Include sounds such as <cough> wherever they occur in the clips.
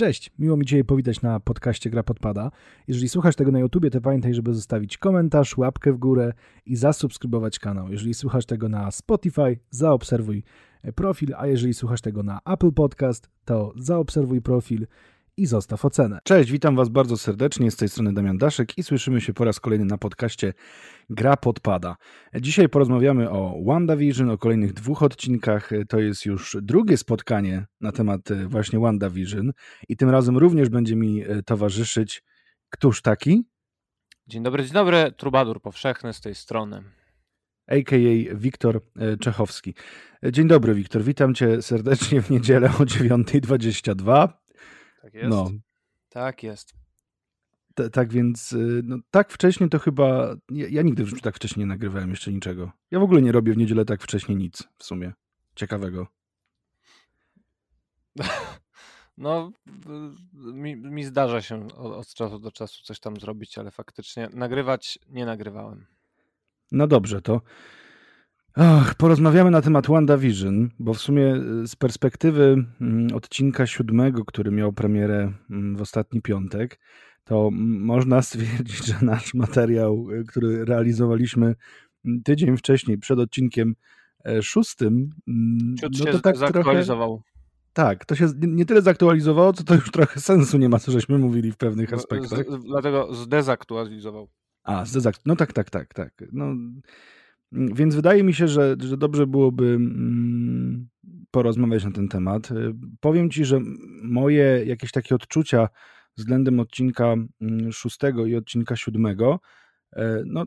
Cześć, miło mi Cię powitać na podcaście Gra Podpada. Jeżeli słuchasz tego na YouTubie, to pamiętaj, żeby zostawić komentarz, łapkę w górę i zasubskrybować kanał. Jeżeli słuchasz tego na Spotify, zaobserwuj profil, a jeżeli słuchasz tego na Apple Podcast, to zaobserwuj profil i zostaw ocenę. Cześć, witam Was bardzo serdecznie, z tej strony Damian Daszek i słyszymy się po raz kolejny na podcaście Gra Podpada. Dzisiaj porozmawiamy o WandaVision, o kolejnych dwóch odcinkach. To jest już drugie spotkanie na temat e, właśnie WandaVision i tym razem również będzie mi e, towarzyszyć któż taki? Dzień dobry, dzień dobry, Trubadur Powszechny z tej strony. A.k.a. Wiktor e, Czechowski. Dzień dobry, Wiktor. Witam Cię serdecznie w niedzielę o 9.22. Tak jest. No. Tak jest. T tak więc, y, no, tak wcześnie to chyba. Ja, ja nigdy w życiu tak wcześnie nie nagrywałem jeszcze niczego. Ja w ogóle nie robię w niedzielę tak wcześnie nic w sumie. Ciekawego. <laughs> No, mi, mi zdarza się od, od, czasu do czasu coś tam zrobić, ale faktycznie nagrywać nie nagrywałem. No dobrze, to Ach, porozmawiamy na temat WandaVision, bo w sumie y, z perspektywy mm, odcinka siódmego, który miał premierę mm, w ostatni piątek, to można stwierdzić, że nasz materiał, y, który realizowaliśmy mm, tydzień wcześniej, przed odcinkiem e, szóstym, Ciut no to się tak zaktualizował. Trochę, tak, to się nie tyle zaktualizowało, co to już trochę sensu nie ma, co żeśmy mówili w pewnych aspektach. Z, dlatego zdezaktualizował. A, zdezaktualizował. No tak, tak, tak, tak. No, Mm, więc wydaje mi się, że, że dobrze byłoby mm, porozmawiać na ten temat. Y, powiem Ci, że moje jakieś takie odczucia względem odcinka mm, szóstego i odcinka siódmego e, no,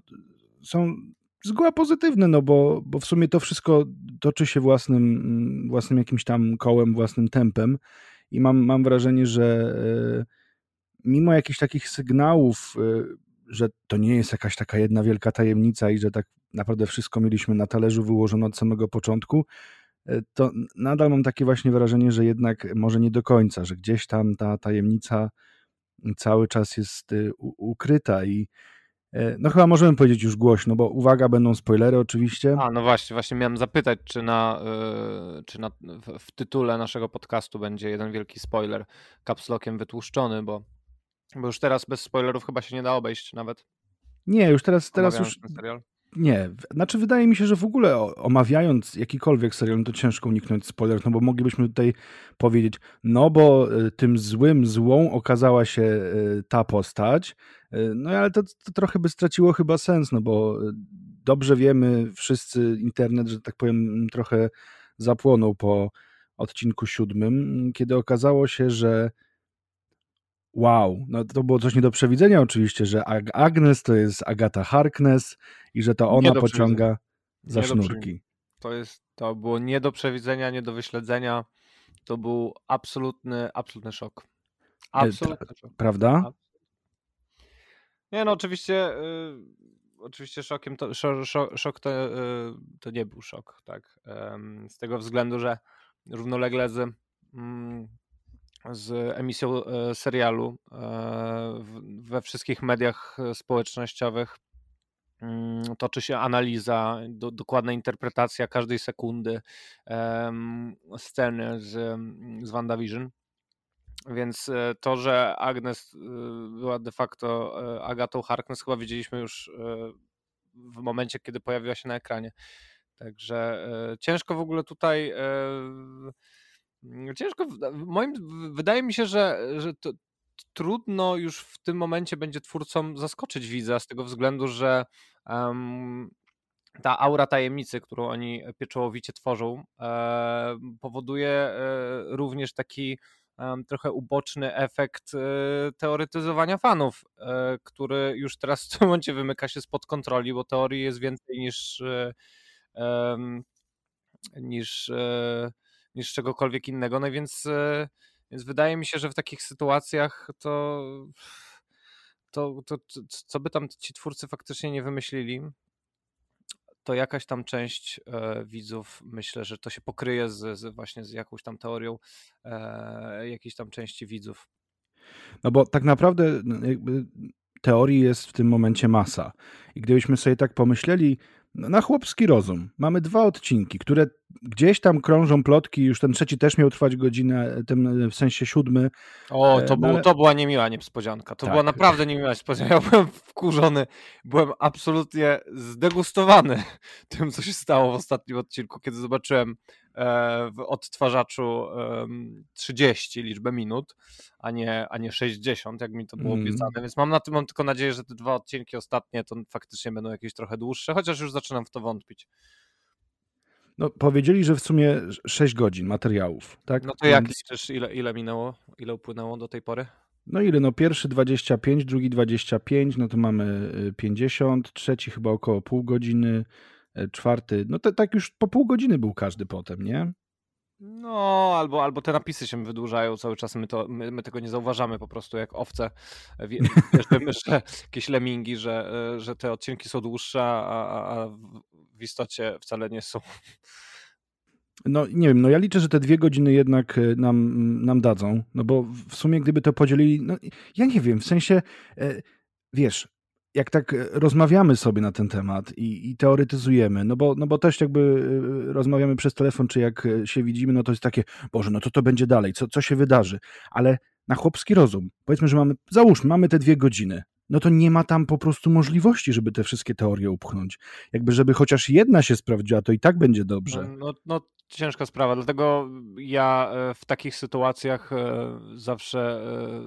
są zgoła pozytywne, no bo, bo w sumie to wszystko toczy się własnym, własnym jakimś tam kołem, własnym tempem i mam, mam wrażenie, że e, mimo jakichś takich sygnałów, e, że to nie jest jakaś taka jedna wielka tajemnica i że tak naprawdę wszystko mieliśmy na talerzu wyłożone od samego początku, e, to nadal mam takie właśnie wrażenie, że jednak może nie do końca, że gdzieś tam ta tajemnica cały czas jest e, ukryta i e, no chyba możemy powiedzieć już głośno, bo uwaga, będą spoilery oczywiście. A, no właśnie, właśnie miałem zapytać, czy na, czy na w tytule naszego podcastu będzie jeden wielki spoiler kapslokiem wytłuszczony, bo, bo już teraz bez spoilerów chyba się nie da obejść nawet. Nie, już teraz, teraz już nie, znaczy wydaje mi się, że w ogóle omawiając jakikolwiek serial, no to ciężko uniknąć spoilerów, no bo moglibyśmy tutaj powiedzieć, no bo e, tym złym, złą okazała się e, ta postać, e, no ale to, to trochę by straciło chyba sens, no bo dobrze wiemy wszyscy internet, że tak powiem, trochę zapłonął po odcinku siódmym, kiedy okazało się, że wow, no to było coś nie do przewidzenia oczywiście, że Agnes to jest Agata Harkness i że to ona pociąga za nie sznurki. To, jest, to było nie do przewidzenia, nie do wyśledzenia. To był absolutny, absolutny szok. Absolutny szok. Prawda? Nie no, oczywiście y, oczywiście szokiem to, szok, szok to, y, to nie był szok, tak. z tego względu, że równolegle z mm, z emisją e, serialu e, we wszystkich mediach e, społecznościowych mm, toczy się analiza, do, dokładna interpretacja każdej sekundy sceny z, z WandaVision. Więc to, że Agnes była de facto Agatą Harkness, chyba widzieliśmy już w momencie, kiedy pojawiła się na ekranie. Także ciężko w ogóle tutaj ciężko, moim, wydaje mi się, że, że to, trudno już w tym momencie będzie twórcom zaskoczyć widza z tego względu, że um, ta aura tajemnicy, którą oni pieczołowicie tworzą, e, powoduje e, również taki trochę uboczny efekt e, teoretyzowania fanów, e, który już teraz w tym momencie wymyka się spod kontroli, bo teorii jest więcej niż e, niż niż czegokolwiek innego. No więc, e, więc wydaje mi się, że w takich sytuacjach to, to, to, to co by tam ci twórcy faktycznie nie wymyślili, to jakaś tam część e, widzów myślę, że to się pokryje z, z, właśnie z jakąś tam teorią e, jakiejś tam części widzów. No bo tak naprawdę no, teorii jest w tym momencie masa. I gdybyśmy sobie tak pomyśleli, na chłopski rozum. Mamy dwa odcinki, które gdzieś tam krążą plotki, już ten trzeci też miał trwać godzinę, ten w sensie siódmy. O, to, e, było, ale... to była niemiła niespodzianka. To tak. była naprawdę niemiła niespodzianka. Ja byłem wkurzony, byłem absolutnie zdegustowany <laughs> tym, co się stało w ostatnim odcinku, kiedy zobaczyłem w odtwarzaczu 30 liczbę minut, a nie, a nie 60, jak mi to było mm. obiecane, więc mam na tym mam tylko nadzieję, że te dwa odcinki ostatnie to faktycznie będą jakieś trochę dłuższe, chociaż już zaczynam w to wątpić. No, powiedzieli, że w sumie 6 godzin materiałów, tak? No to jak liczysz, ile, ile minęło, ile upłynęło do tej pory? No ile? No pierwszy 25, drugi 25, no to mamy 50, y, trzeci chyba około pół godziny, E, czwarty, no to tak już po pół godziny był każdy potem, nie? No, albo, albo te napisy się wydłużają cały czas, my, to, my, my tego nie zauważamy po prostu jak owce. <laughs> Wiesz, wiemy, że jakieś lemingi, że, e, że te odcinki są dłuższe, a, a w istocie wcale nie są. No nie wiem, no ja liczę, że te dwie godziny jednak e, nam, nam dadzą, no bo w sumie gdyby to podzielili, no ja nie wiem, w sensie, wiesz, jak tak e, rozmawiamy sobie na ten temat i, i, teoretyzujemy, no bo, no bo też jakby e, rozmawiamy przez telefon, czy jak e, się widzimy, no to jest takie, Boże, no to to będzie dalej, co, co się wydarzy? Ale na chłopski rozum, powiedzmy, że mamy, załóżmy, mamy te dwie godziny, no to nie ma tam po prostu możliwości, żeby te wszystkie teorie upchnąć. Jakby, żeby chociaż jedna się sprawdziła, to i tak będzie dobrze. No, no, no ciężka sprawa, dlatego ja e, w takich sytuacjach e, zawsze,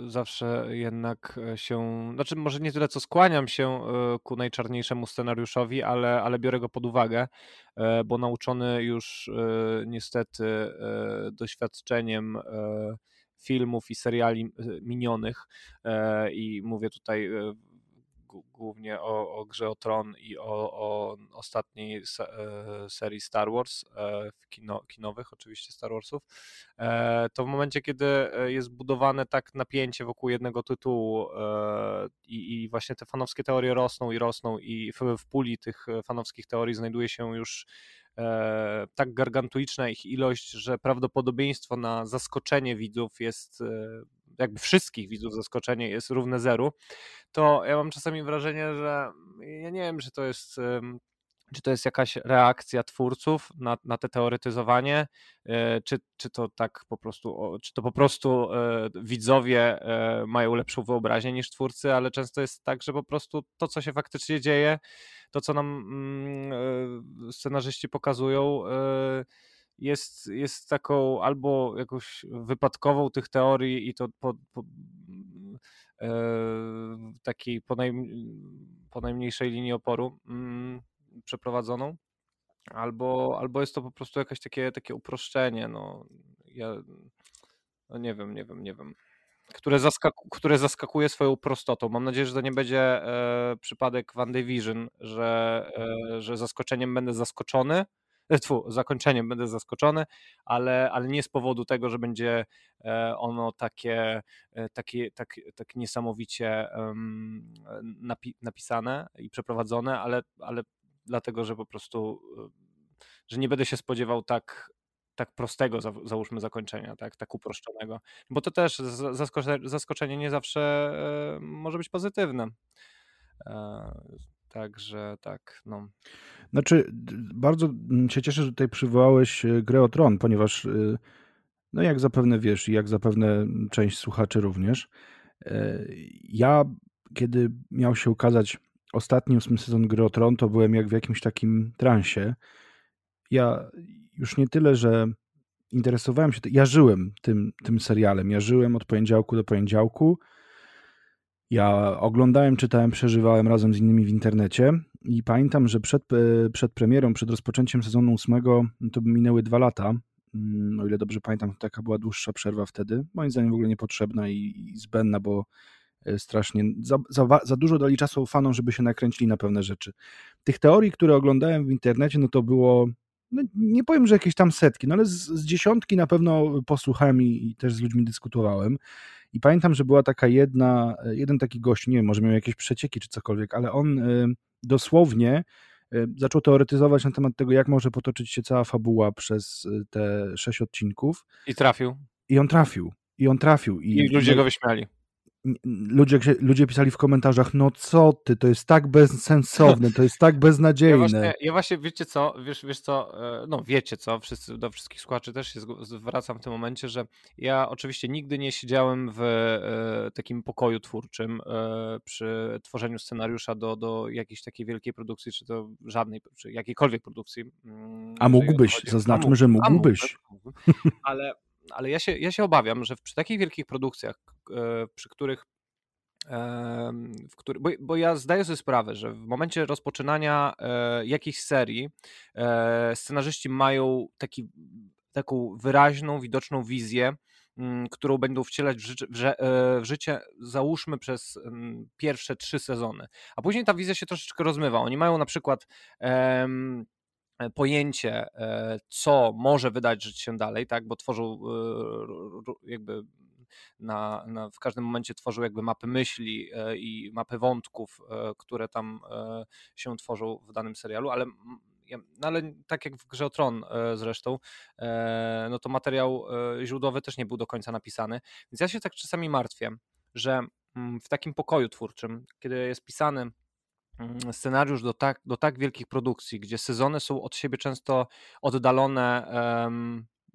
e, zawsze jednak się, znaczy może nie tyle co skłaniam się ku najczarniejszemu scenariuszowi, ale, ale biorę go pod uwagę, bo nauczony już niestety doświadczeniem filmów i seriali minionych i mówię tutaj głównie o, o grze o Tron i o, o ostatniej e, serii Star Wars, e, kino, kinowych oczywiście Star Warsów, e, to w momencie, kiedy jest budowane tak napięcie wokół jednego tytułu i, i właśnie te fanowskie teorie rosną i rosną i w, w puli tych fanowskich teorii znajduje się już tak gargantuiczna ich ilość, że prawdopodobieństwo na zaskoczenie widzów jest jakby wszystkich widzów zaskoczenie jest równe zeru, to ja mam czasami wrażenie, że ja nie wiem, czy to jest czy to jest jakaś reakcja twórców na, na te teoretyzowanie, e, czy, czy to tak po prostu, czy to po prostu e, widzowie e, mają lepszą wyobraźnię niż twórcy, ale często jest tak, że po prostu to, co się faktycznie dzieje, to, co nam mm, scenarzyści pokazują, jest, jest taką albo jakąś wypadkową tych teorii i to po, po e, takiej po, po najmniejszej linii oporu mm, przeprowadzoną, albo, albo jest to po prostu jakieś takie, takie uproszczenie. No, ja no nie wiem, nie wiem, nie wiem. Które, zaskaku, które zaskakuje swoją prostotą. Mam nadzieję, że to nie będzie e, przypadek WandaVision, że, e, że zaskoczeniem będę zaskoczony, <laughs> tfu, zakończeniem będę zaskoczony, ale, ale nie z powodu tego, że będzie e, ono takie, e, takie, tak, tak niesamowicie napi napisane i przeprowadzone, ale, ale dlatego, że po prostu że nie będę się spodziewał tak, tak prostego, załóżmy, zakończenia, tak, tak uproszczonego. Bo to też zaskoczenie nie zawsze może być pozytywne. Także tak, no. Znaczy, bardzo się cieszę, że tutaj przywołałeś e, grę o Tron, ponieważ, e, no jak zapewne wiesz i jak zapewne część słuchaczy również, e, ja kiedy miał się ukazać ostatni ósmy sezon gry o Tron, to byłem jak w jakimś takim transie. Ja już nie tyle, że interesowałem się, ja żyłem tym, tym serialem, ja żyłem od poniedziałku do poniedziałku, ja oglądałem, czytałem, przeżywałem razem z innymi w internecie i pamiętam, że przed, e, przed premierą, przed rozpoczęciem sezonu ósmego, no to minęły dwa lata. Mm, o ile dobrze pamiętam, taka była dłuższa przerwa wtedy. Moim zdaniem w ogóle niepotrzebna i, i zbędna, bo e, strasznie za, za, za, dużo dali czasu fanom, żeby się nakręcili na pewne rzeczy. Tych teorii, które oglądałem w internecie, no to było, no nie powiem, że jakieś tam setki, no ale z, z dziesiątki na pewno posłuchałem i, i też z ludźmi dyskutowałem. I pamiętam, że była taka jedna, jeden taki gość, nie wiem, może miał jakieś przecieki czy cokolwiek, ale on y, dosłownie y, zaczął teoretyzować na temat tego, jak może potoczyć się cała fabuła przez te sześć odcinków. I trafił. I on trafił. I on trafił. I, I ludzie go wyśmiali. Ludzie, ludzie pisali w komentarzach, no co ty, to jest tak bezsensowne, to jest tak beznadziejne. <laughs> Ja właśnie, ja właśnie wiecie co, wiesz, wiesz co, e, no wiecie co, wszyscy, do wszystkich słuchaczy też się zwracam w tym momencie, że ja oczywiście nigdy nie siedziałem w e, takim pokoju twórczym e, przy tworzeniu scenariusza do, do jakiejś takiej wielkiej produkcji, czy to żadnej, czy jakiejkolwiek produkcji. Mm, A mógłbyś, zaznaczmy, że mógłbyś. Ale ale ja się, ja się obawiam, że przy takich wielkich produkcjach, e, przy których w który, bo, bo, ja zdaję sobie sprawę, że w momencie rozpoczynania e, jakiejś serii e, scenarzyści mają taki, taką wyraźną, widoczną wizję, m, którą będą wcielać w, życie, w, w życie, załóżmy przez m, pierwsze trzy sezony. A później ta wizja się troszeczkę rozmywa. Oni mają na przykład E, pojęcie, e, co może wydarzyć się dalej, tak, bo tworzą e, jakby na, na, w każdym momencie tworzą jakby mapy myśli i mapy wątków, które tam się tworzą w danym serialu, ale no ale tak jak w Grze o Tron zresztą, no to materiał źródłowy też nie był do końca napisany, więc ja się tak czasami martwię, że mm, w takim pokoju twórczym, kiedy jest pisany scenariusz do tak, do tak wielkich produkcji, gdzie sezony są od siebie często oddalone,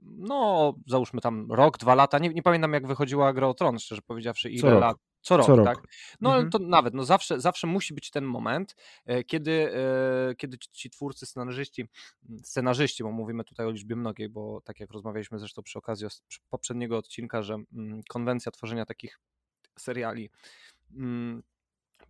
no załóżmy tam rok, dwa lata, nie, nie pamiętam jak wychodziła Gra o Tron, szczerze powiedziawszy, ile Co lat. Co rok, Co rok. tak? No mhm. to nawet, no zawsze, zawsze musi być ten moment, e, kiedy, e, kiedy ci twórcy, scenarzyści, mm, scenarzyści, bo mówimy tutaj o liczbie mnogiej, bo tak jak rozmawialiśmy zresztą przy okazji poprzedniego odcinka, że mm, konwencja tworzenia takich seriali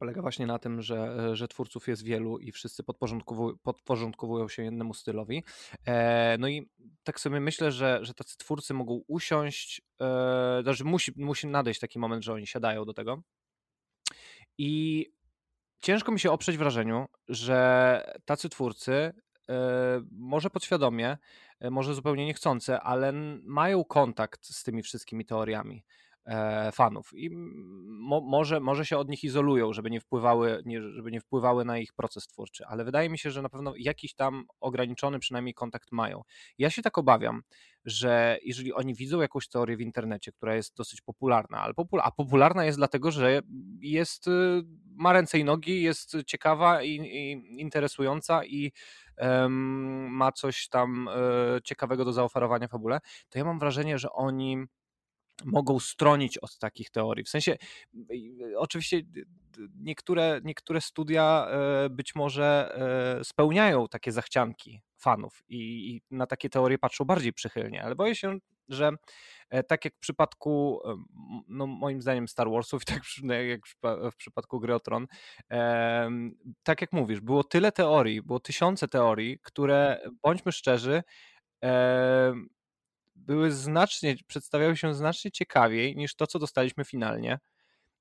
polega właśnie na tym, że, że twórców jest wielu i wszyscy podporządkowują, podporządkowują się jednemu stylowi. E, no i tak sobie myślę, że, że tacy twórcy mogą usiąść, e, znaczy musi, musi nadejść taki moment, że oni siadają do tego. I ciężko mi się oprzeć wrażeniu, że tacy twórcy e, może podświadomie, e, może zupełnie niechcące, ale mają kontakt z tymi wszystkimi teoriami. E, fanów i mo, może, może się od nich izolują, żeby nie, wpływały, nie, żeby nie wpływały na ich proces twórczy, ale wydaje mi się, że na pewno jakiś tam ograniczony przynajmniej kontakt mają. Ja się tak obawiam, że jeżeli oni widzą jakąś teorię w internecie, która jest dosyć popularna, ale a popularna jest dlatego, że jest, y, ma ręce i nogi, jest ciekawa i, i interesująca i um, ma coś tam um, ciekawego do zaoferowania fabule, to ja mam wrażenie, że oni mogą stronić od takich teorii. W sensie, oczywiście niektóre, niektóre studia e, być może e, spełniają takie zachcianki fanów i, na takie teorie patrzą bardziej przychylnie, ale boję się, że e, tak jak w przypadku, no moim zdaniem Star Warsów, <laughs> tak jak w przypadku Gry o Tron, tak jak mówisz, było tyle teorii, było tysiące teorii, które, bądźmy szczerzy, były znacznie, przedstawiały się znacznie ciekawiej niż to, co dostaliśmy finalnie.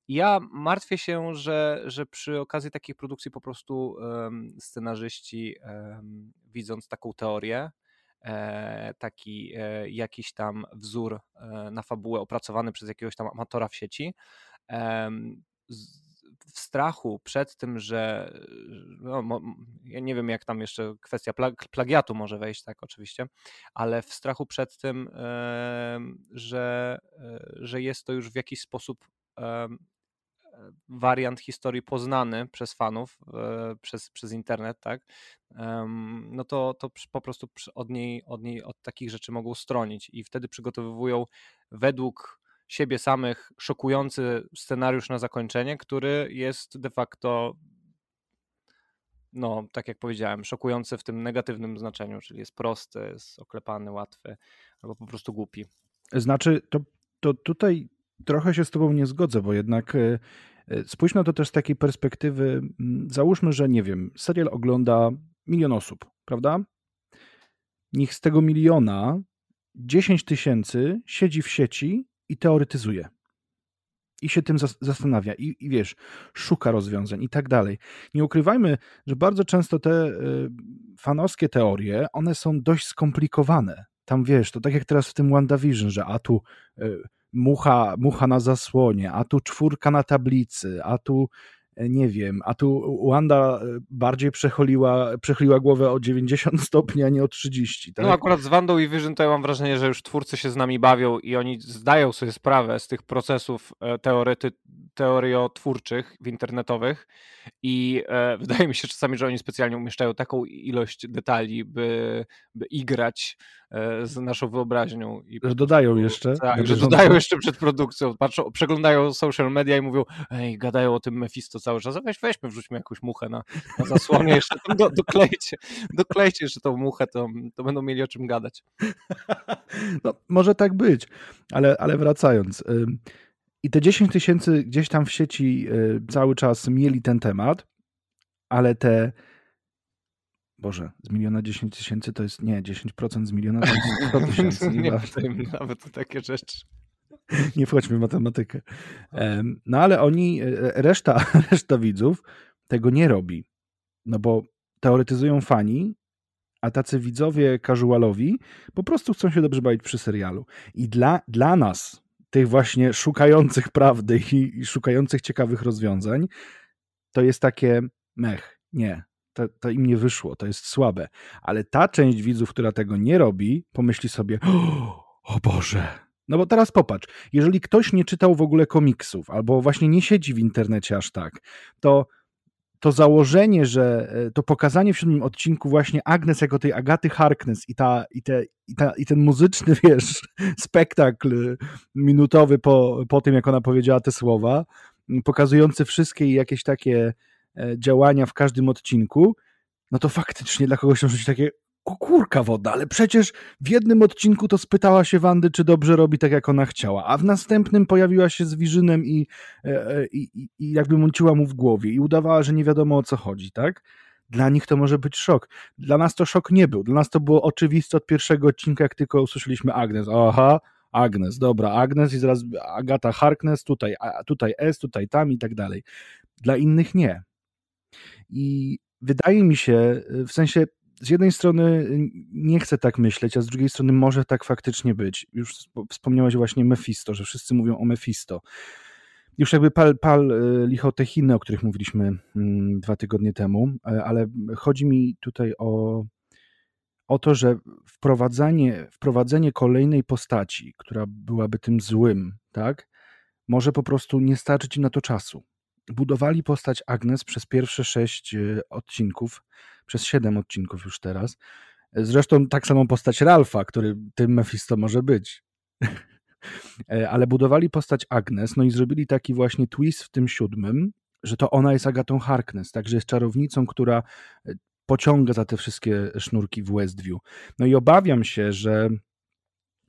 ja martwię się, że, że przy okazji takiej produkcji po prostu um, scenarzyści, um, widząc taką teorię, e, taki e, jakiś tam wzór e, na fabułę opracowany przez jakiegoś tam amatora w sieci, w strachu przed tym, że no, ja nie wiem, jak tam jeszcze kwestia plagiatu może wejść, tak, oczywiście, ale w strachu przed tym, że, e, że jest to już w jakiś sposób wariant historii poznany przez fanów, e, przez, przez internet, tak, no to, to po prostu od niej, od niej od takich rzeczy mogą stronić i wtedy przygotowują według siebie samych szokujący scenariusz na zakończenie, który jest de facto no, tak jak powiedziałem, szokujący w tym negatywnym znaczeniu, czyli jest prosty, jest oklepany, łatwy, albo po prostu głupi. Znaczy, to, to tutaj trochę się z Tobą nie zgodzę, bo jednak e, e, spójrz na to też z takiej perspektywy. Załóżmy, że nie wiem, serial ogląda milion osób, prawda? Niech z tego miliona 10 tysięcy siedzi w sieci i teoretyzuje. I się tym zastanawia, i, i wiesz, szuka rozwiązań i tak dalej. Nie ukrywajmy, że bardzo często te y, fanowskie teorie, one są dość skomplikowane. Tam wiesz, to tak jak teraz w tym WandaVision, że a tu y, mucha, mucha na zasłonie, a tu czwórka na tablicy, a tu nie wiem, a tu Wanda e, bardziej przechyliła głowę o 90 <laughs> stopni, a nie o 30. Tak? No akurat z Wandą i Vision to ja mam wrażenie, że już twórcy się z nami bawią i oni zdają sobie sprawę z tych procesów e, teorety, teoriotwórczych w internetowych i e, <laughs> wydaje mi się czasami, że oni specjalnie umieszczają taką ilość detali, by, by igrać e, z naszą wyobraźnią. I że dodają jeszcze. Tak, że dodają jeszcze przed produkcją. Patrzą, przeglądają social media i mówią, ej, gadają o tym Mephisto cały czas, weź, weźmy, wrzućmy jakąś muchę na, na zasłonie, jeszcze do, doklejcie, doklejcie jeszcze tą muchę, to, to będą mieli o czym gadać. <laughs> No, może tak być, ale, ale wracając. I te 10 tysięcy gdzieś tam w sieci y, cały czas mieli ten temat, ale te Boże, z miliona 10 tysięcy to jest, nie, 10% z miliona to jest 100 <laughs> tysięcy. nie wchodźmy nawet takie rzeczy. Nie wchodźmy w matematykę. No ale oni, e, reszta, <laughs> reszta widzów tego nie robi. No bo teoretyzują fani, a tacy widzowie casualowi po prostu chcą się dobrze bawić przy serialu. I dla, dla nas, tych właśnie szukających prawdy i, i szukających ciekawych rozwiązań, to jest takie mech, nie, to, to, im nie wyszło, to jest słabe. Ale ta część widzów, która tego nie robi, pomyśli sobie, o, o Boże. No bo teraz popatrz, jeżeli ktoś nie czytał w ogóle komiksów, albo właśnie nie siedzi w internecie aż tak, to to założenie, że e, to pokazanie w siódmym odcinku właśnie Agnes jako tej Agaty Harkness i, ta, i, te, i, ta, i ten muzyczny, <laughs> wiesz, spektakl minutowy po, po tym, jak ona powiedziała te słowa, pokazujący wszystkie jakieś takie e, działania w każdym odcinku, no to faktycznie dla kogoś może być takie kukurka woda, ale przecież w jednym odcinku to spytała się Wandy, czy dobrze robi tak, jak ona chciała, a w następnym pojawiła się z Wirzynem i, e, e, i, i jakby mąciła mu w głowie i udawała, że nie wiadomo o co chodzi, tak? Dla nich to może być szok. Dla nas to szok nie był. Dla nas to było oczywiste od pierwszego odcinka, jak tylko usłyszeliśmy Agnes. Aha, Agnes, dobra, Agnes i zaraz Agata Harkness, tutaj, a tutaj S, tutaj tam i tak dalej. Dla innych nie. I wydaje mi się, w sensie z jednej strony nie chcę tak myśleć, a z drugiej strony może tak faktycznie być. Już wspomniałeś właśnie Mephisto, że wszyscy mówią o Mephisto. Już jakby pal, pal y, lichotechiny, o których mówiliśmy mm, dwa tygodnie temu, e, ale chodzi mi tutaj o, o to, że wprowadzanie, wprowadzenie kolejnej postaci, która byłaby tym złym, tak, może po prostu nie starczyć im na to czasu. Budowali postać Agnes przez pierwsze sześć y, odcinków, przez siedem odcinków już teraz. Zresztą tak samo postać Ralfa, który tym Mephisto może być. <laughs> E, ale budowali postać Agnes, no i zrobili taki właśnie twist w tym siódmym, że to ona jest Agatą Harkness, także jest czarownicą, która e, pociąga za te wszystkie sznurki w Westview. No i obawiam się, że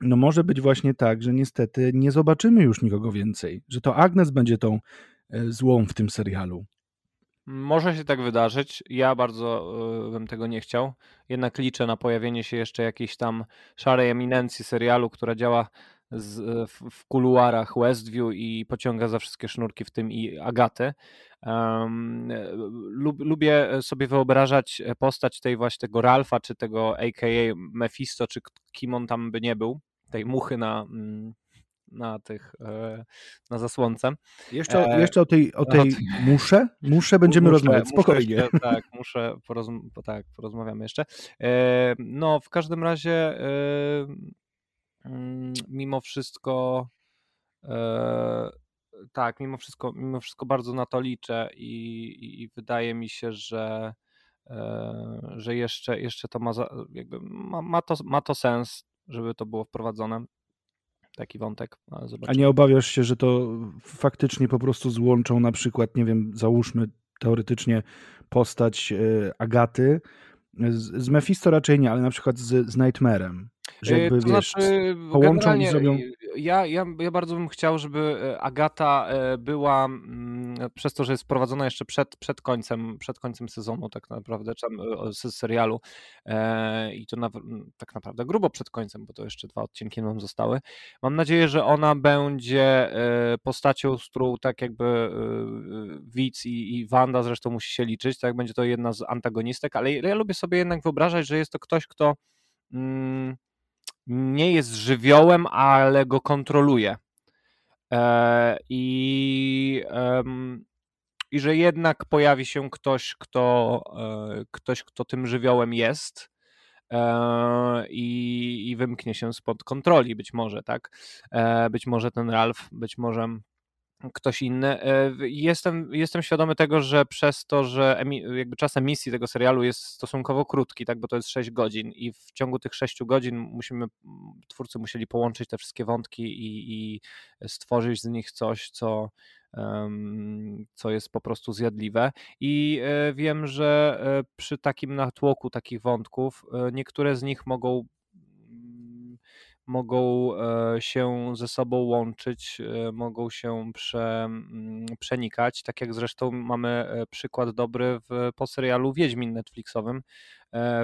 no może być właśnie tak, że niestety nie zobaczymy już nikogo więcej, że to Agnes będzie tą e, złą w tym serialu. Może się tak wydarzyć. Ja bardzo y, bym tego nie chciał. Jednak liczę na pojawienie się jeszcze jakiejś tam szarej eminencji serialu, która działa z, w, w, kuluarach Westview i pociąga za wszystkie sznurki, w tym i Agatę. Um, lub, lubię sobie wyobrażać postać tej właśnie tego Ralfa, czy tego aka Mephisto, czy kim on tam by nie był, tej muchy na, mm, na tych, e, na zasłonce. Jeszcze, e, jeszcze o tej, o <laughs> tej muszę, muszę będziemy muszę, rozmawiać, spokojnie. Muszę jeszcze, <laughs> tak, muszę, porozm tak, porozmawiamy jeszcze. E, no, w każdym razie mm, mimo wszystko tak, mimo wszystko, mimo wszystko bardzo na to liczę i, i, i wydaje mi się, że że jeszcze, jeszcze to ma, jakby ma, ma, to, ma to sens, żeby to było wprowadzone taki wątek. A nie obawiasz się, że to faktycznie po prostu złączą na przykład, nie wiem, załóżmy teoretycznie postać e, Agaty z, z Mephisto raczej nie, ale na przykład z, z Nightmarem. Że jakby, to wiesz, znaczy, połączą i zrobią ja, ja, ja bardzo bym chciał, żeby e, Agata e, była, mm, przez to, że jest prowadzona jeszcze przed, przed, końcem, przed końcem sezonu, tak naprawdę, czy e, serialu, i to na, tak naprawdę grubo przed końcem, bo to jeszcze dwa odcinki nam zostały. Mam nadzieję, że ona będzie postacią, z którą tak jakby Widz i, i Wanda zresztą musi się liczyć, tak będzie to jedna z antagonistek, ale ja lubię sobie jednak wyobrażać, że jest to ktoś, kto. Mm, nie jest żywiołem, ale go kontroluje. E, I, I że jednak pojawi się ktoś, kto, e, ktoś, kto tym żywiołem jest e, i, i wymknie się spod kontroli, być może, tak? Być może ten Ralph, być może ktoś inny. E, jestem, jestem świadomy tego, że przez to, że jakby czas emisji tego serialu jest stosunkowo krótki, tak, bo to jest 6 godzin i w ciągu tych 6 godzin musimy, twórcy musieli połączyć te wszystkie wątki i, i stworzyć z nich coś, co, co jest po prostu zjadliwe. I e, wiem, że e, przy takim natłoku takich wątków niektóre z nich mogą mogą e, się ze sobą łączyć, e, mogą się prze, mm, przenikać, tak jak zresztą mamy e, przykład dobry w, po serialu Wiedźmin Netflixowym,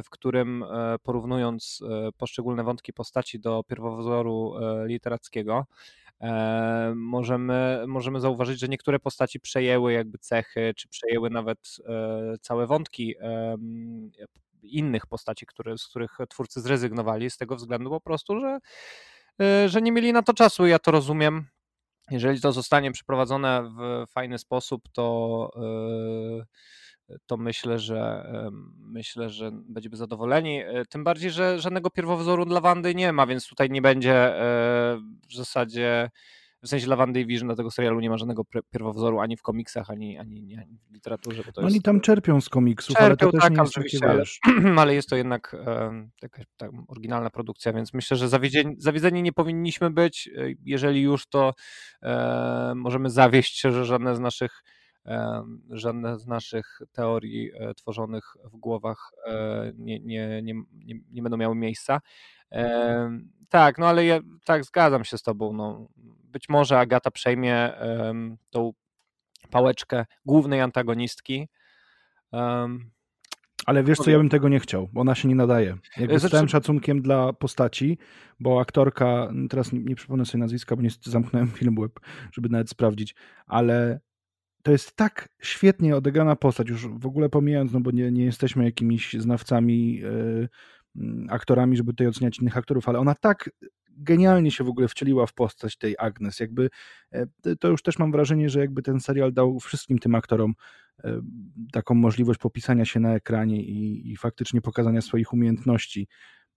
w którym porównując poszczególne wątki postaci do pierwowzoru literackiego, możemy, możemy zauważyć, że niektóre postaci przejęły jakby cechy, czy przejęły nawet całe wątki innych postaci, które, z których twórcy zrezygnowali z tego względu po prostu, że, e, że nie mieli na to czasu. Ja to rozumiem. Jeżeli to zostanie przeprowadzone w fajny sposób, to, e, to myślę, że myślę, że będziemy zadowoleni. E, tym bardziej, że żadnego pierwowzoru dla Wandy nie ma, więc tutaj nie będzie w zasadzie w sensie Lawandy i Vision do tego serialu nie ma żadnego pierwowzoru ani w komiksach, ani, ani, ani w literaturze. Bo to Oni jest... tam czerpią z komiksów, czerpią, ale to też tak, nie jest takie, ale, <clears throat> ale jest to jednak e, jakaś tak, oryginalna produkcja, więc myślę, że zawiedzeni, zawiedzeni nie powinniśmy być. E, jeżeli już, to e, możemy zawieść się, że żadne z naszych żadne z naszych teorii e, tworzonych w głowach e, nie, nie, nie, nie, będą miały miejsca. Tak, no ale ja tak zgadzam się z tobą. No być może Agata przejmie tą pałeczkę głównej antagonistki. Ale wiesz co, ja bym tego nie chciał, bo ona się nie nadaje. Jakby znaczy... z całym szacunkiem dla postaci, bo aktorka, teraz nie, nie przypomnę sobie nazwiska, bo nie zamknąłem <laughs> film web, żeby nawet sprawdzić, ale to jest tak świetnie odegrana postać, już w ogóle pomijając, no bo nie, nie jesteśmy jakimiś znawcami, yy, aktorami, żeby tutaj oceniać innych aktorów, ale ona tak genialnie się w ogóle wcieliła w postać tej Agnes. Jakby e, to już też mam wrażenie, że jakby ten serial dał wszystkim tym aktorom e, taką możliwość popisania się na ekranie i, i faktycznie pokazania swoich umiejętności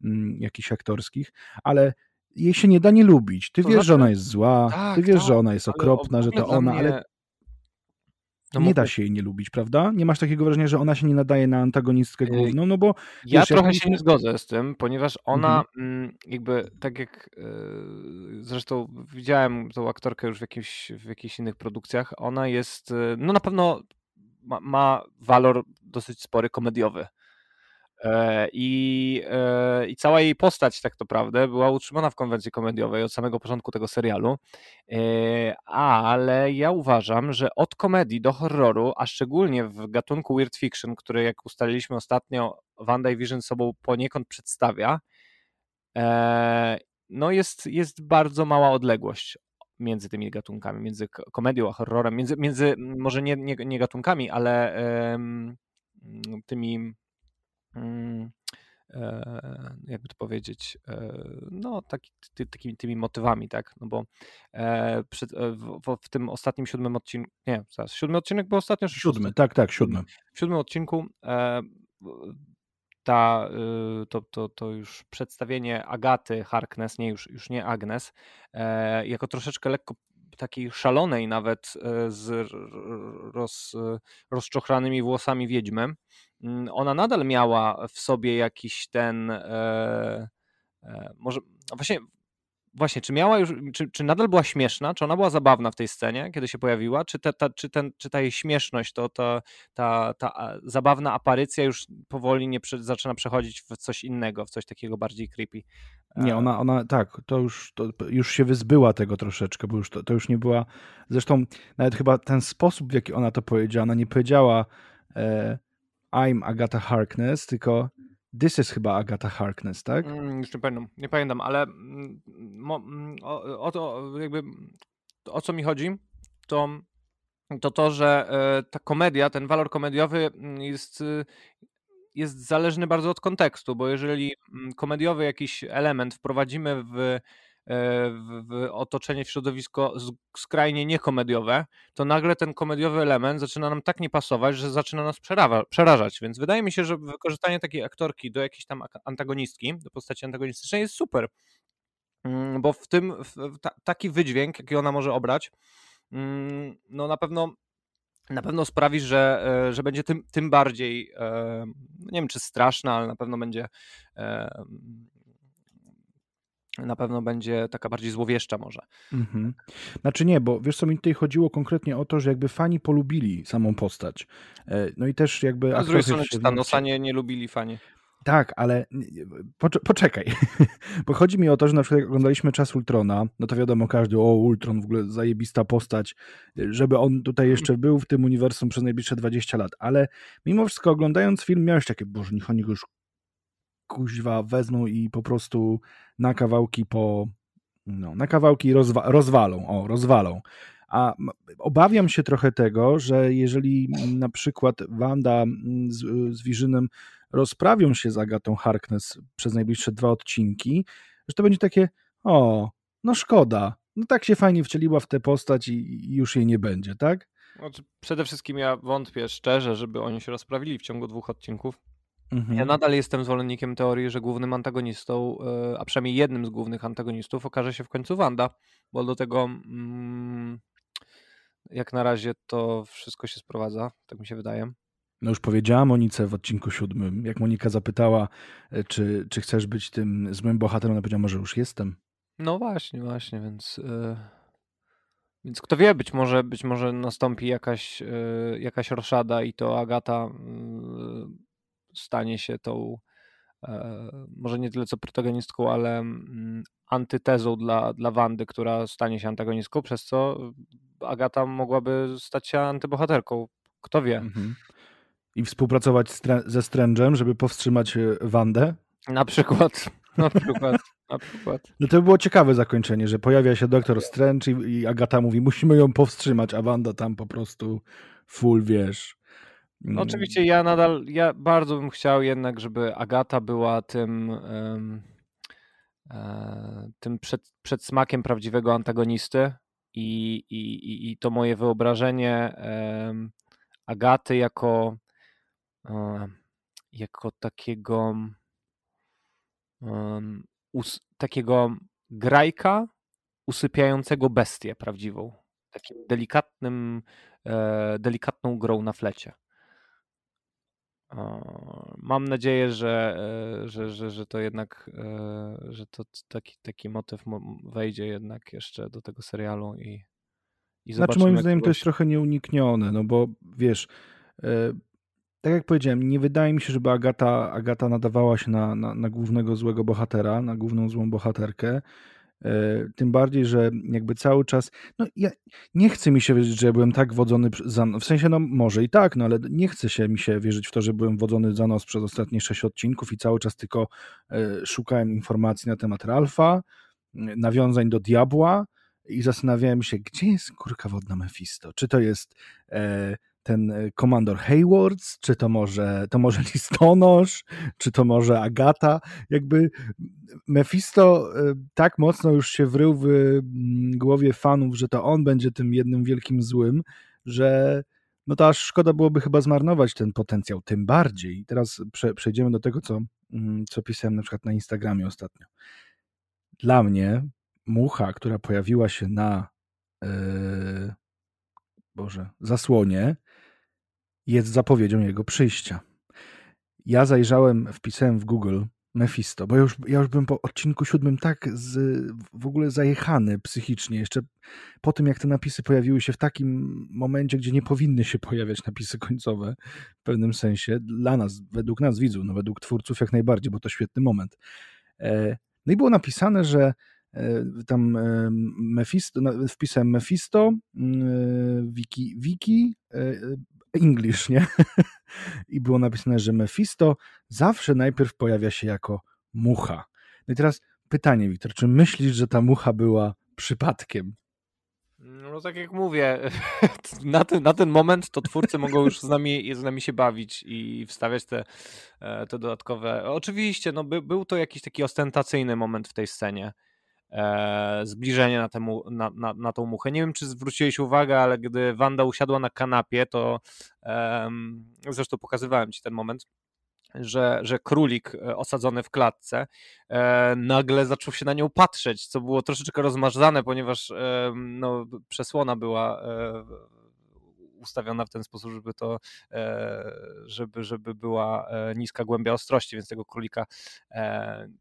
mm, jakichś aktorskich, ale jej się nie da nie lubić. Ty to wiesz, znaczy, że ona jest zła, tak, ty wiesz, tak, że ona jest okropna, że to ona, mnie... ale no nie da się jej nie lubić, prawda? Nie masz takiego wrażenia, że ona się nie nadaje na antagonistkę główną, no bo... Ja wiesz, trochę się nie zgodzę z tym, ponieważ ona mhm. Mm, jakby, tak jak yy, zresztą widziałem tą aktorkę już w, jakimś, w jakichś innych produkcjach, ona jest, yy, no na pewno ma, ma walor dosyć spory komediowy. E, I, e, I cała jej postać, tak naprawdę, była utrzymana w konwencji komediowej od samego początku tego serialu. E, ale ja uważam, że od komedii do horroru, a szczególnie w gatunku weird fiction, który, jak ustaliliśmy ostatnio, Wanda i Vision sobą poniekąd przedstawia, no jest, jest bardzo mała odległość między tymi gatunkami, między komedią a horrorem, między, między może nie, nie, nie gatunkami, ale tymi jakby to powiedzieć, e, no taki, ty, takimi tymi motywami, tak, no bo e, przy, w, w, tym ostatnim siódmym odcinku, nie, zaraz, siódmy odcinek był ostatnio? Siódmy, tak, tak, siódmy. W siódmym odcinku ta, y, to, to, to już przedstawienie Agaty Harkness, nie już, już nie Agnes, jako troszeczkę lekko takiej szalonej nawet z roz, rozczochranymi włosami wiedźmy, Mm, ona nadal miała w sobie jakiś ten, e, e, może właśnie, właśnie, czy miała już, czy, czy nadal była śmieszna, czy ona była zabawna w tej scenie, kiedy się pojawiła, czy, ta, czy, ten, czy ta jej śmieszność, to, to ta, ta zabawna aparycja już powoli nie zaczyna przechodzić w coś innego, w coś takiego bardziej creepy. Nie, e, ona, ona tak, to już, to już się wyzbyła tego troszeczkę, bo już to, to już nie była, zresztą nawet chyba ten sposób, w jaki ona to powiedziała, ona nie powiedziała e, I'm Agata Harkness, tylko This is chyba Agata Harkness, tak? Mm, już nie pamiętam, nie pamiętam, ale mm, mm, o, o to jakby o co mi chodzi, to to, to że e, ta komedia, ten walor komediowy jest, y, jest zależny bardzo od kontekstu, bo jeżeli komediowy jakiś element wprowadzimy w w, w otoczenie, w środowisko skrajnie niekomediowe, to nagle ten komediowy element zaczyna nam tak nie pasować, że zaczyna nas przerażać. Więc wydaje mi się, że wykorzystanie takiej aktorki do jakiejś tam antagonistki, do postaci antagonistycznej jest super. Mm, bo w tym w, ta, taki wydźwięk, jaki ona może obrać, mm, no na pewno na pewno sprawi, że, e, że będzie tym, tym bardziej, e, nie wiem czy straszna, ale na pewno będzie e, na pewno będzie taka bardziej złowieszcza może. Mhm. Znaczy nie, bo wiesz co mi tutaj chodziło konkretnie o to, że jakby fani polubili samą postać. No i też jakby... No, z drugiej strony Thanosa nie, nie lubili fani. Tak, ale poczekaj, <laughs> bo chodzi mi o to, że na przykład jak oglądaliśmy Czas Ultrona, no to wiadomo każdy, o Ultron, w ogóle zajebista postać, żeby on tutaj mhm. jeszcze był w tym uniwersum przez najbliższe 20 lat, ale mimo wszystko oglądając film miałeś takie, boże, niech oni go już kuźwa wezmą i po prostu na kawałki po, no, na kawałki rozwa rozwalą, o, rozwalą. A obawiam się trochę tego, że jeżeli na przykład Wanda z, z Visionem rozprawią się z Agatą Harkness przez najbliższe dwa odcinki, że to będzie takie, o, no szkoda, no tak się fajnie wcieliła w tę postać i, i już jej nie będzie, tak? Znaczy, przede wszystkim ja wątpię szczerze, żeby oni się rozprawili w ciągu dwóch odcinków. Mhm. Ja nadal jestem zwolennikiem teorii, że głównym antagonistą, e, a przynajmniej jednym z głównych antagonistów okaże się w końcu Wanda, bo do tego mm, jak na razie to wszystko się sprowadza, tak mi się wydaje. No już powiedziała Monice w odcinku siódmym, jak Monika zapytała, e, czy, czy chcesz być tym złym bohaterem, ona powiedziała, może już jestem. No właśnie, właśnie, więc... Yy... Więc kto wie, być może, być może nastąpi jakaś, yy, jakaś roszada i to Agata yy, stanie się tą, może nie tyle co protagonistką, ale mm, antytezą dla, dla Wandy, która stanie się antagonistką, przez co Agata mogłaby stać się antybohaterką. Kto wie. Mhm i współpracować ze Strange'em, żeby powstrzymać e, Wandę? Na przykład. <laughs> Na przykład. Na przykład. No to by było ciekawe zakończenie, że pojawia się doktor Strange i, i Agata mówi, musimy ją powstrzymać, a Wanda tam po prostu full, wiesz. No, oczywiście ja nadal, ja bardzo bym chciał jednak, żeby Agata była tym um, tym przed, przedsmakiem prawdziwego antagonisty i, i, i to moje wyobrażenie um, Agaty jako jako takiego us, takiego grajka usypiającego bestię prawdziwą. Takim delikatnym, e, delikatną grą na flecie. Mam nadzieję, że, e, że, że, że to jednak, e, że to taki, taki motyw wejdzie jednak jeszcze do tego serialu i, i Znaczy moim zdaniem to jest trochę nieuniknione, no bo wiesz, tak jak powiedziałem, nie wydaje mi się, żeby Agata, Agata nadawała się na, na, na głównego złego bohatera, na główną złą bohaterkę. E, tym bardziej, że jakby cały czas. No, ja nie chcę mi się wierzyć, że ja byłem tak wodzony za. W sensie, no może i tak, no ale nie chce się mi się wierzyć w to, że byłem wodzony za nos przez ostatnie sześć odcinków i cały czas tylko e, szukałem informacji na temat Ralfa, nawiązań do diabła i zastanawiałem się, gdzie jest kurka wodna Mephisto? Czy to jest. E, ten e, komandor Haywards, czy to może, to może <laughs> listonosz, czy to może Agata. Jakby Mephisto e, tak mocno już się wrył w mm, głowie fanów, że to on będzie tym jednym wielkim złym, że no to aż szkoda byłoby chyba zmarnować ten potencjał. Tym bardziej. Teraz prze, przejdziemy do tego, co, mm, co pisałem na przykład na Instagramie ostatnio. Dla mnie mucha, która pojawiła się na yy, Boże, zasłonie, jest zapowiedzią jego przyjścia. Ja zajrzałem, wpisałem w Google Mephisto, bo ja już, ja już byłem po odcinku siódmym tak z, w ogóle zajechany psychicznie. Jeszcze po tym, jak te napisy pojawiły się w takim momencie, gdzie nie powinny się pojawiać napisy końcowe w pewnym sensie. Dla nas, według nas widzów, no według twórców jak najbardziej, bo to świetny moment. E, no i było napisane, że e, tam e, Mephisto, wpisałem Mephisto, wiki, wiki English, nie? <laughs> I było napisane, że Mephisto zawsze najpierw pojawia się jako mucha. No i teraz pytanie, Wiktor, czy myślisz, że ta mucha była przypadkiem? No tak jak mówię, <laughs> na ten, na ten moment to twórcy mogą już z nami, z nami się bawić i wstawiać te, e, te dodatkowe. Oczywiście, no by, był to jakiś taki ostentacyjny moment w tej scenie zbliżenie na, temu, na, na, na tą muchę. Nie wiem, czy zwróciłeś uwagę, ale gdy Wanda usiadła na kanapie, to e, zresztą pokazywałem ci ten moment, że, że królik e, osadzony w klatce e, nagle zaczął się na nią patrzeć, co było troszeczkę rozmarzane, ponieważ e, no, przesłona była e, ustawiona w ten sposób, żeby to, e, żeby, żeby była e, niska głębia ostrości, więc tego królika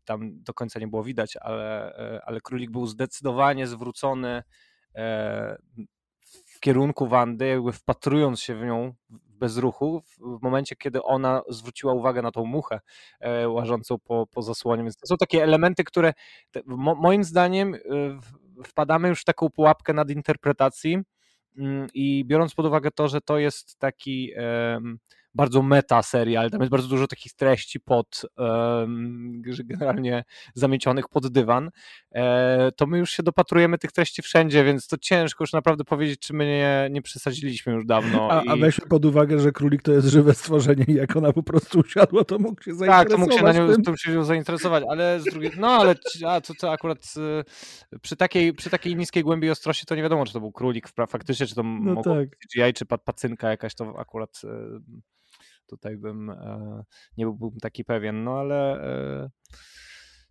tam do końca nie było widać, ale, ale królik był zdecydowanie zwrócony w kierunku Wandy, jakby wpatrując się w nią bez ruchu, w momencie, kiedy ona zwróciła uwagę na tą muchę e, łażącą po, po zasłonie. Więc to są takie elementy, które mo, moim zdaniem e, wpadamy już w taką pułapkę nadinterpretacji i biorąc pod uwagę to, że to jest taki bardzo meta serial, tam jest bardzo dużo takich treści pod, um, generalnie zamiecionych pod dywan, e, to my już się dopatrujemy tych treści wszędzie, więc to ciężko już naprawdę powiedzieć, czy my nie, nie przesadziliśmy już dawno. A, i... a weźmy pod uwagę, że królik to jest żywe stworzenie i jak ona po prostu usiadła, to mógł się zainteresować Tak, to mógł się na nią, to się zainteresować, ale z drugiej, no ale a, to, to akurat y, przy takiej, przy takiej niskiej głębi ostrości to nie wiadomo, czy to był królik faktycznie, czy to no mogło tak. CGI, czy pacynka jakaś, to akurat y, Tutaj bym e, nie byłbym taki pewien, no ale e,